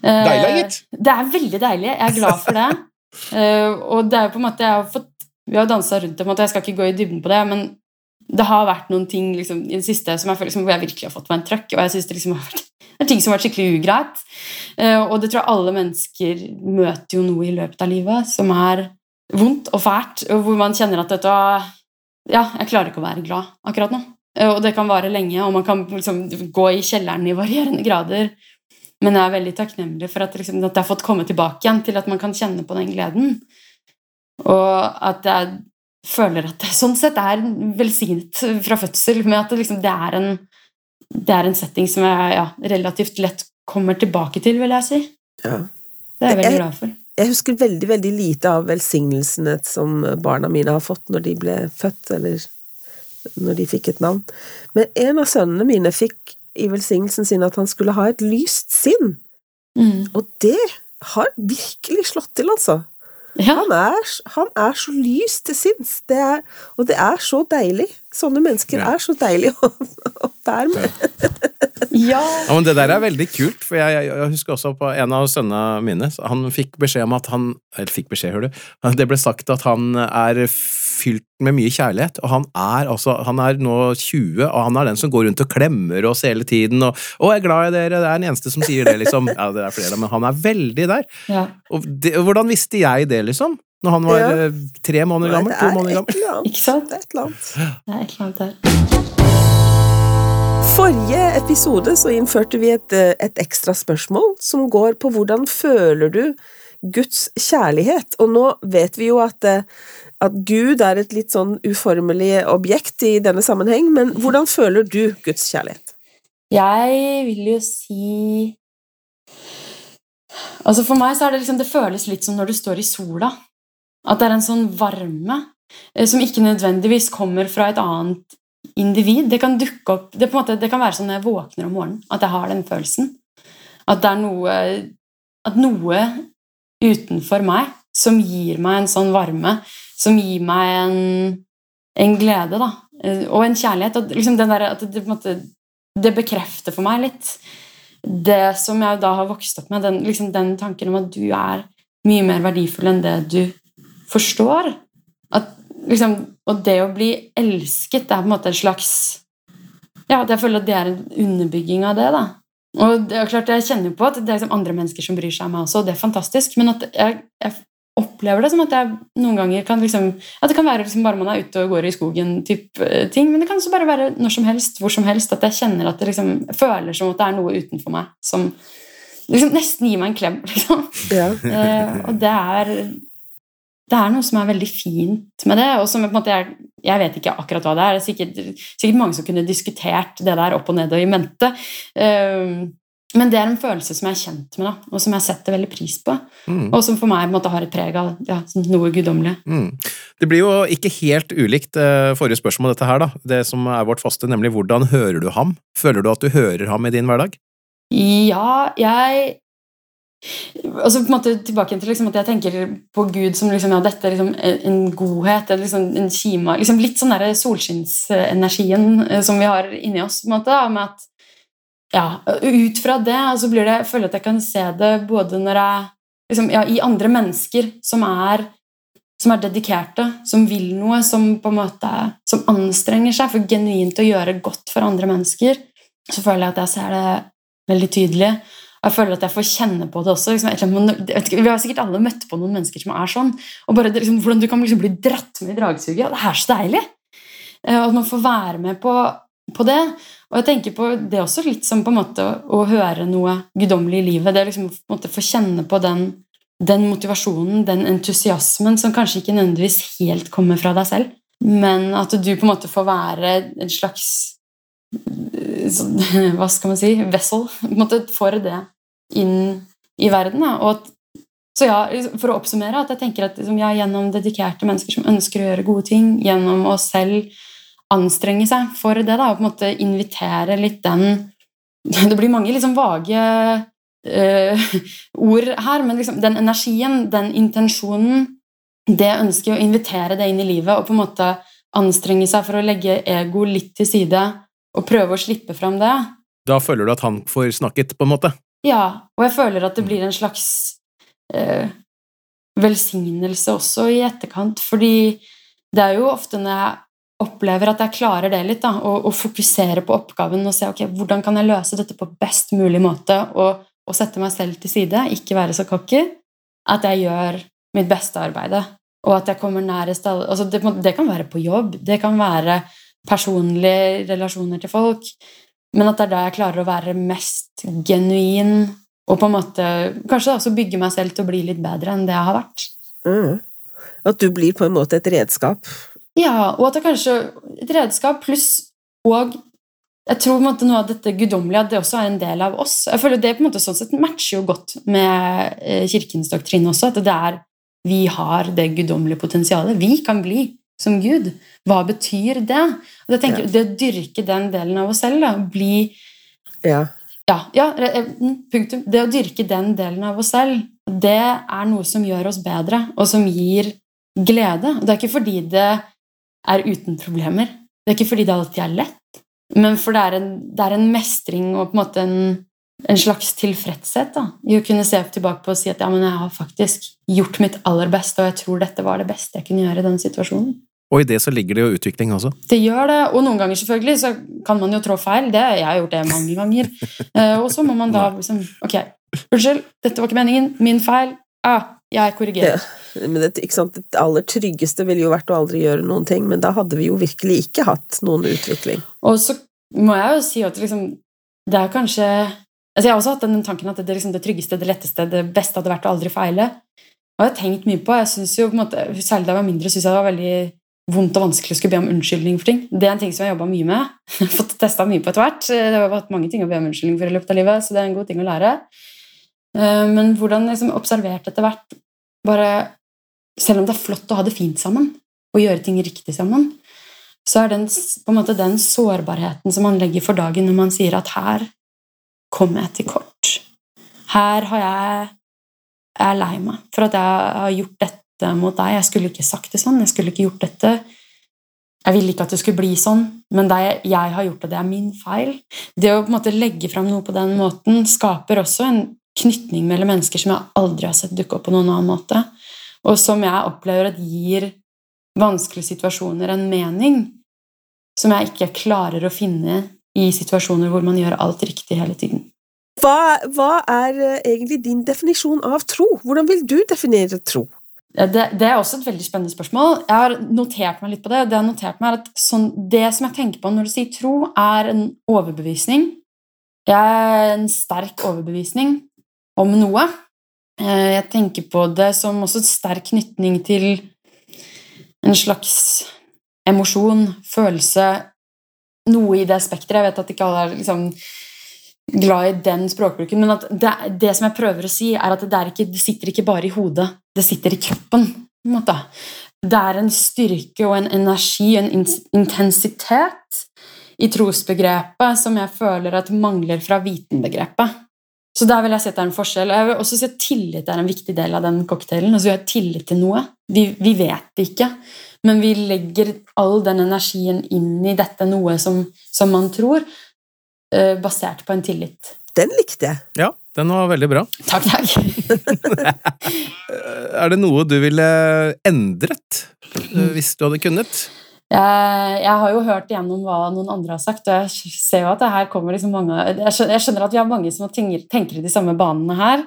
Eh, Deilig, gitt. Det er veldig deilig. Jeg er glad for det. Eh, og det er jo på en måte jeg har fått, Vi har dansa rundt det, på en måte, jeg skal ikke gå i dybden på det, men det har vært noen ting liksom, i det siste som jeg føler liksom, hvor jeg virkelig har fått meg en trøkk. Og jeg synes det, liksom, har vært, det er ting som har vært skikkelig ugreit. Eh, og det tror jeg alle mennesker møter jo noe i løpet av livet som er vondt og fælt, og hvor man kjenner at dette Ja, jeg klarer ikke å være glad akkurat nå. Eh, Og det kan vare lenge, og man kan liksom gå i kjelleren i varierende grader. Men jeg er veldig takknemlig for at, liksom, at jeg har fått komme tilbake igjen til at man kan kjenne på den gleden. Og at jeg føler at jeg sånn sett er velsignet fra fødsel med at det, liksom, det, er, en, det er en setting som jeg ja, relativt lett kommer tilbake til, vil jeg si. ja. Det er jeg veldig glad for. Jeg husker veldig, veldig lite av velsignelsene som barna mine har fått når de ble født, eller når de fikk et navn. Men en av sønnene mine fikk i velsignelsen sin at han skulle ha et lyst sinn. Mm. Og det har virkelig slått til, altså. Ja. Han er, han er så lys til sinns, og det er så deilig. Sånne mennesker Ja. er så deilig å, å være med. ja. Ja, men Det der er veldig kult, for jeg, jeg, jeg husker også på en av sønnene mine Han fikk beskjed om at han Eller fikk beskjed, hører du. Det ble sagt at han er fylt med mye kjærlighet, og han er altså Han er nå 20, og han er den som går rundt og klemmer oss hele tiden og 'Å, jeg er glad i dere', det er den eneste som sier det, liksom. Ja, det er flere, men han er veldig der. ja. Og det, hvordan visste jeg det, liksom? Når han var Ja. eh, tre måneder gammel? To er måneder gammel? Ikke sant? Det er et eller annet. Det er et eller annet der. Forrige episode så innførte vi et, eh, et ekstra spørsmål som går på hvordan føler du Guds kjærlighet? Og nå vet vi jo at, eh, at Gud er et litt sånn uformelig objekt i denne sammenheng, men hvordan føler du Guds kjærlighet? Jeg vil jo si Altså For meg så er det liksom Det føles litt som når du står i sola. At det er en sånn varme eh, som ikke nødvendigvis kommer fra et annet individ. Det kan dukke opp Det, måte, det kan være sånn når jeg våkner om morgenen, at jeg har den følelsen. At det er noe At noe utenfor meg som gir meg en sånn varme, som gir meg en, en glede, da. Eh, Og en kjærlighet. Og liksom der, at det, måte, det bekrefter for meg litt det som jeg da har vokst opp med, den, liksom den tanken om at du er mye mer verdifull enn det du forstår. At, liksom, og det å bli elsket det er på en måte en slags Ja, at jeg føler at det er en underbygging av det. da. Og det er klart, Jeg kjenner jo på at det er liksom andre mennesker som bryr seg om meg også, og det er fantastisk, men at jeg, jeg opplever det som at jeg noen ganger kan liksom At det kan være liksom bare man er ute og går i skogen, type eh, ting, men det kan også bare være når som helst, hvor som helst, at jeg kjenner at det liksom føler som at det er noe utenfor meg som liksom nesten gir meg en klem. liksom. Ja. Eh, og det er det er noe som er veldig fint med det. og som på en måte jeg, jeg vet ikke akkurat hva det er. Det er sikkert, sikkert mange som kunne diskutert det der opp og ned og i mente. Eh, men det er en følelse som jeg er kjent med, da, og som jeg setter veldig pris på. Mm. Og som for meg på en måte har et preg av ja, noe guddommelig. Mm. Det blir jo ikke helt ulikt eh, forrige spørsmål, dette her, da. Det som er vårt faste, nemlig hvordan hører du ham? Føler du at du hører ham i din hverdag? Ja, jeg Altså på en måte Tilbake til liksom at jeg tenker på Gud som liksom, ja, dette er liksom en godhet, liksom en kima liksom Litt sånn der solskinns-energien eh, som vi har inni oss. på en måte, med at ja, Ut fra det så blir det, jeg føler at jeg kan se det både når jeg liksom, ja, I andre mennesker som er, som er dedikerte, som vil noe, som på en måte som anstrenger seg for genuint å gjøre godt for andre mennesker. Så føler jeg at jeg ser det veldig tydelig. Jeg føler at jeg får kjenne på det også. Liksom, vi har sikkert alle møtt på noen mennesker som er sånn. og bare liksom, Hvordan du kan liksom bli dratt med i dragsuget. og det er så deilig! Eh, at man får være med på, på det. Og jeg tenker på det også litt som på en måte å høre noe guddommelig i livet. Det liksom på en måte få kjenne på den den motivasjonen, den entusiasmen, som kanskje ikke nødvendigvis helt kommer fra deg selv, men at du på en måte får være en slags sånn, Hva skal man si vessel. På en måte får det inn i verden. At, så ja, for å oppsummere, at jeg tenker at liksom, ja, gjennom dedikerte mennesker som ønsker å gjøre gode ting, gjennom å selv anstrenge seg for det, da, og på en måte invitere litt den Det blir mange liksom vage uh, ord her, men liksom den energien, den intensjonen, det ønsker å invitere det inn i livet og på en måte anstrenge seg for å legge ego litt til side og prøve å slippe fram det. Da føler du at han får snakket, på en måte? Ja, og jeg føler at det blir en slags eh, velsignelse også i etterkant, fordi det er jo ofte når jeg opplever at jeg klarer det litt, da, og, og fokusere på oppgaven og se ok, hvordan kan jeg løse dette på best mulig måte, og, og sette meg selv til side, ikke være så cocky, at jeg gjør mitt beste arbeid, og at jeg kommer nærest alle altså det, det, kan være på jobb, det kan være personlige relasjoner til folk, men at det er da jeg klarer å være mest genuin, og på en måte kanskje også bygge meg selv til å bli litt bedre enn det jeg har vært. Mm. At du blir på en måte et redskap ja, og at det kanskje et redskap pluss og jeg tror på en måte, noe av dette guddommelige at det også er en del av oss. Jeg føler Det på en måte sånn sett matcher jo godt med eh, kirkens doktrine også, at det er vi har det guddommelige potensialet. Vi kan bli som Gud. Hva betyr det? Og det, tenker, ja. Det å dyrke den delen av oss selv, da, bli ja. Ja, ja, eh, mm, punktum. Det å dyrke den delen av oss selv, det er noe som gjør oss bedre, og som gir glede. Og det er ikke fordi det er uten problemer. Det er ikke fordi det alltid er lett, men for det er en, det er en mestring og på en måte en, en slags tilfredshet da, i å kunne se tilbake på og si at ja, men jeg har faktisk gjort mitt aller beste, og jeg tror dette var det beste jeg kunne gjøre i den situasjonen. Og i det så ligger det jo utvikling også. Det gjør det, og noen ganger selvfølgelig så kan man jo trå feil. Det, jeg har gjort det mange ganger. Uh, og så må man da liksom Ok, unnskyld, dette var ikke meningen. Min feil. Ah, jeg korrigerer. Ja. Men det, det, aller tryggeste ville jo vært å aldri gjøre noen ting, men da hadde vi jo virkelig ikke hatt noen utvikling. Og så må jeg jo si at liksom, det er kanskje altså Jeg har også hatt den tanken at det, liksom, det tryggeste, det letteste, det beste hadde vært å aldri feile. Og jeg har tenkt mye på jeg synes jo, på en måte, Særlig da jeg var mindre, syns jeg det var veldig vondt og vanskelig å skulle be om unnskyldning for ting. Det er en ting som jeg har jobba mye med. Fått testa mye på etter hvert. Det har vært mange ting å be om unnskyldning for i løpet av livet, så det er en god ting å lære. Eh, men hvordan liksom observert etter hvert bare selv om det er flott å ha det fint sammen og gjøre ting riktig sammen, så er den, på en måte den sårbarheten som man legger for dagen når man sier at her kom jeg til kort. Her har jeg jeg er lei meg for at jeg har gjort dette mot deg. Jeg skulle ikke sagt det sånn. Jeg skulle ikke gjort dette. Jeg ville ikke at det skulle bli sånn, men det jeg har gjort det, det er min feil. Det å på en måte legge fram noe på den måten skaper også en knytning mellom mennesker som jeg aldri har sett dukke opp på noen annen måte og som jeg opplever at gir vanskelige situasjoner en mening som jeg ikke klarer å finne i situasjoner hvor man gjør alt riktig hele tiden. Hva, hva er eh, egentlig din definisjon av tro? Hvordan vil du definere tro? Det, det, er også et veldig spennende spørsmål. Jeg har notert meg litt på det. Det, meg at sånn, det som jeg tenker på når du sier tro, er en overbevisning. Er en sterk overbevisning om noe. Eh, jeg tenker på det som også sterk knytning til en slags emosjon, følelse Noe i det spekteret. Jeg vet at ikke alle er liksom glad i den språkbruken, men det, det, som jeg prøver å si, er at det, ikke, det, sitter ikke bare i hodet, det sitter i kroppen. Det er en styrke og en energi, en intensitet i trosbegrepet som jeg føler at mangler fra vitenbegrepet. Så der vil jeg si at det er en forskjell. Jeg vil også si at tillit er en viktig del av den cocktailen. Altså vi har tillit til noe. Vi, vi, vet det ikke, men vi legger all den energien inn i dette noe som, som man tror, basert på en tillit. Den likte jeg. Ja, den var veldig bra. Takk, takk. er det noe du ville endret eh, hvis du hadde kunnet? Jeg, har jo hørt igjennom hva noen andre har sagt, og jeg ser jo at det her kommer liksom mange Jeg skjønner, at vi har mange som tenker, i de samme banene her.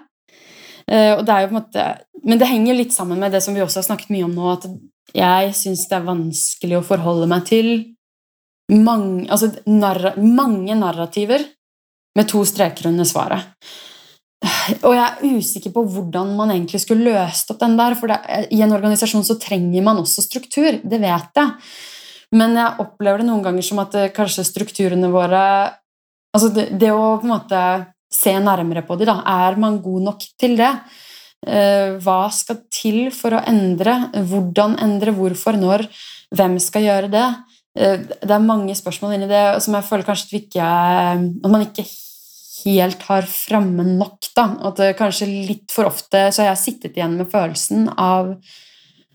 Og det er jo på en måte, men det henger litt sammen med det som vi også har snakket mye om nå, at jeg syns det er vanskelig å forholde meg til mange, altså narra, mange narrativer med to streker under svaret. Og jeg er usikker på hvordan man egentlig skulle løst opp den der. For det, i en organisasjon så trenger man også struktur, det vet jeg. Men jeg opplever det noen ganger som at det, kanskje strukturene våre Altså det, det, å på en måte se nærmere på dem, da. Er man god nok til det? Uh, hva skal til for å endre? Hvordan endre? Hvorfor? Når? Hvem skal gjøre det? Uh, det er mange spørsmål inni det som jeg føler kanskje ikke, at man ikke helt har framme nok. Da. At kanskje litt for ofte så har jeg sittet igjen med følelsen av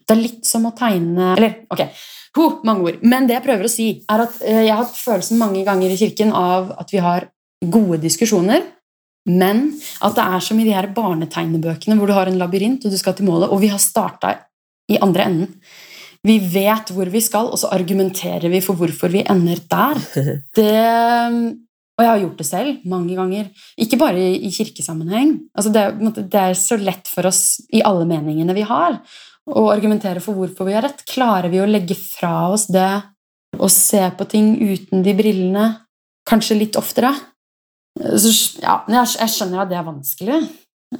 Det er litt som å tegne Eller, ok, ho, mange ord. Men det jeg prøver å si, er at eh, jeg har hatt følelsen mange ganger i kirken av at vi har gode diskusjoner, men at det er som i de her barnetegnebøkene hvor du har en labyrint og du skal til målet, og vi har starta i andre enden. Vi vet hvor vi skal, og så argumenterer vi for hvorfor vi ender der. Det og jeg har gjort det selv mange ganger. Ikke bare i, kirkesammenheng. Altså det, det, er så lett for oss i alle meningene vi har, å argumentere for hvorfor vi har rett. Klarer vi å legge fra oss det og se på ting uten de brillene kanskje litt oftere? Så, ja, jeg, skjønner at det er vanskelig.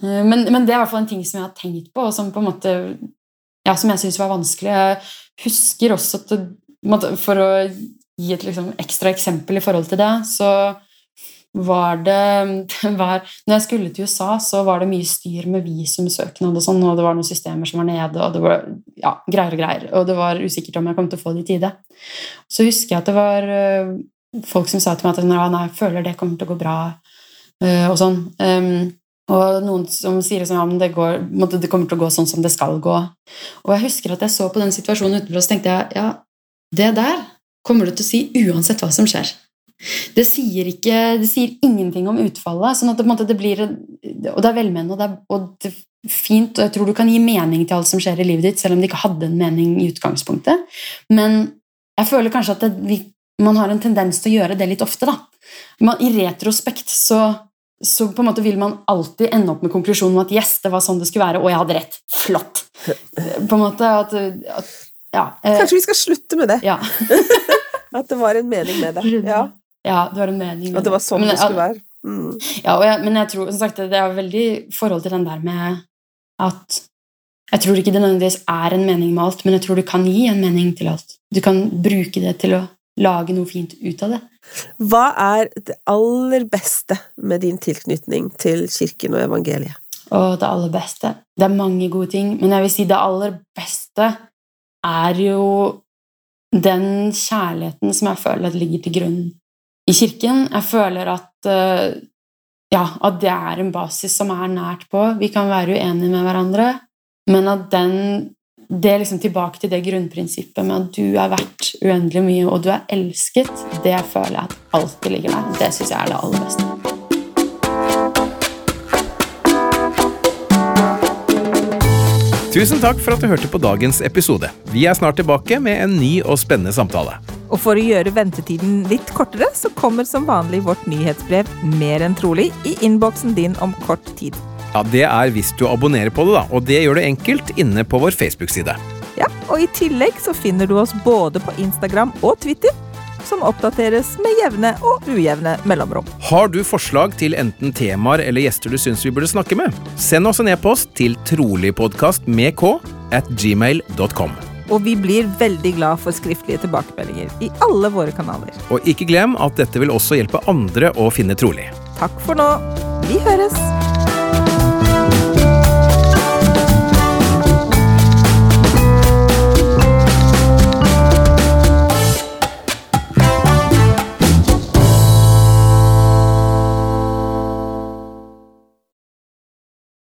Eh, men, men, det er i hvert fall en ting som jeg har tenkt på, og som på en måte ja, som jeg syns var vanskelig. Jeg husker også at det, For å gi et liksom, ekstra eksempel i forhold til det, så var det, var, Når jeg skulle til USA, så var det mye styr med visumsøknad og sånn, og det var noen systemer som var nede, og det var ja, greier og greier. Og det var usikkert om jeg kom til å få det i tide. Så husker jeg at det var uh, folk som sa til meg at nei, jeg føler det kommer til å gå bra, uh, og sånn. Og noen som sier liksom, ja, det, det, kommer til å gå sånn som det skal gå. Og jeg husker at jeg så på den situasjonen utenfor, og så tenkte jeg ja, det der kommer du til å si uansett hva som skjer. Det sier, ikke, det sier ingenting om utfallet. sånn at det, det blir, Og det er velmenende, og det er, og det er fint, og jeg tror du kan gi mening til alt som skjer i livet ditt, selv om det ikke hadde en mening i utgangspunktet. Men jeg føler kanskje at vi, man har en tendens til å gjøre det litt ofte. da. Man, I retrospekt så, så på en måte vil man alltid ende opp med konklusjonen om at yes, det var sånn det skulle være, og jeg hadde rett. Flott! På en måte at, at ja, eh, Kanskje vi skal slutte med det? Ja. at det var en mening med det. Ja. Ja, det var en mening. med At det var sånn men, det skulle være. Mm. Ja, jeg, men jeg tror som sagt, det er veldig forhold til den der med at Jeg tror ikke det nødvendigvis er en mening med alt, men jeg tror du kan gi en mening til alt. Du kan bruke det til å lage noe fint ut av det. Hva er det aller beste med din tilknytning til kirken og evangeliet? Og det aller beste Det er mange gode ting, men jeg vil si det aller beste er jo den kjærligheten som jeg føler ligger til grunn i kirken. Jeg føler at, eh, ja, at det er en basis som er nært på. Vi kan være uenige med hverandre, men at den det er liksom tilbake til det grunnprinsippet med at du er verdt uendelig mye, og du er elsket, det føler jeg at alltid ligger der. Det syns jeg er det aller beste. Tusen takk for at du hørte på dagens episode. Vi er snart tilbake med en ny og spennende samtale. Og for å gjøre ventetiden litt kortere, så kommer som vanlig vårt nyhetsbrev mer enn trolig i innboksen din om kort tid. Ja, Det er hvis du abonnerer på det, da, og det gjør du enkelt inne på vår Facebook-side. Ja, og i tillegg så finner du oss både på Instagram og Twitter, som oppdateres med jevne og ujevne mellomrom. Har du forslag til enten temaer eller gjester du syns vi burde snakke med? Send oss en e-post til troligpodkast med k at gmail.com. Og vi blir veldig glad for skriftlige tilbakemeldinger i alle våre kanaler. Og ikke glem at dette vil også hjelpe andre å finne trolig. Takk for nå. Vi høres!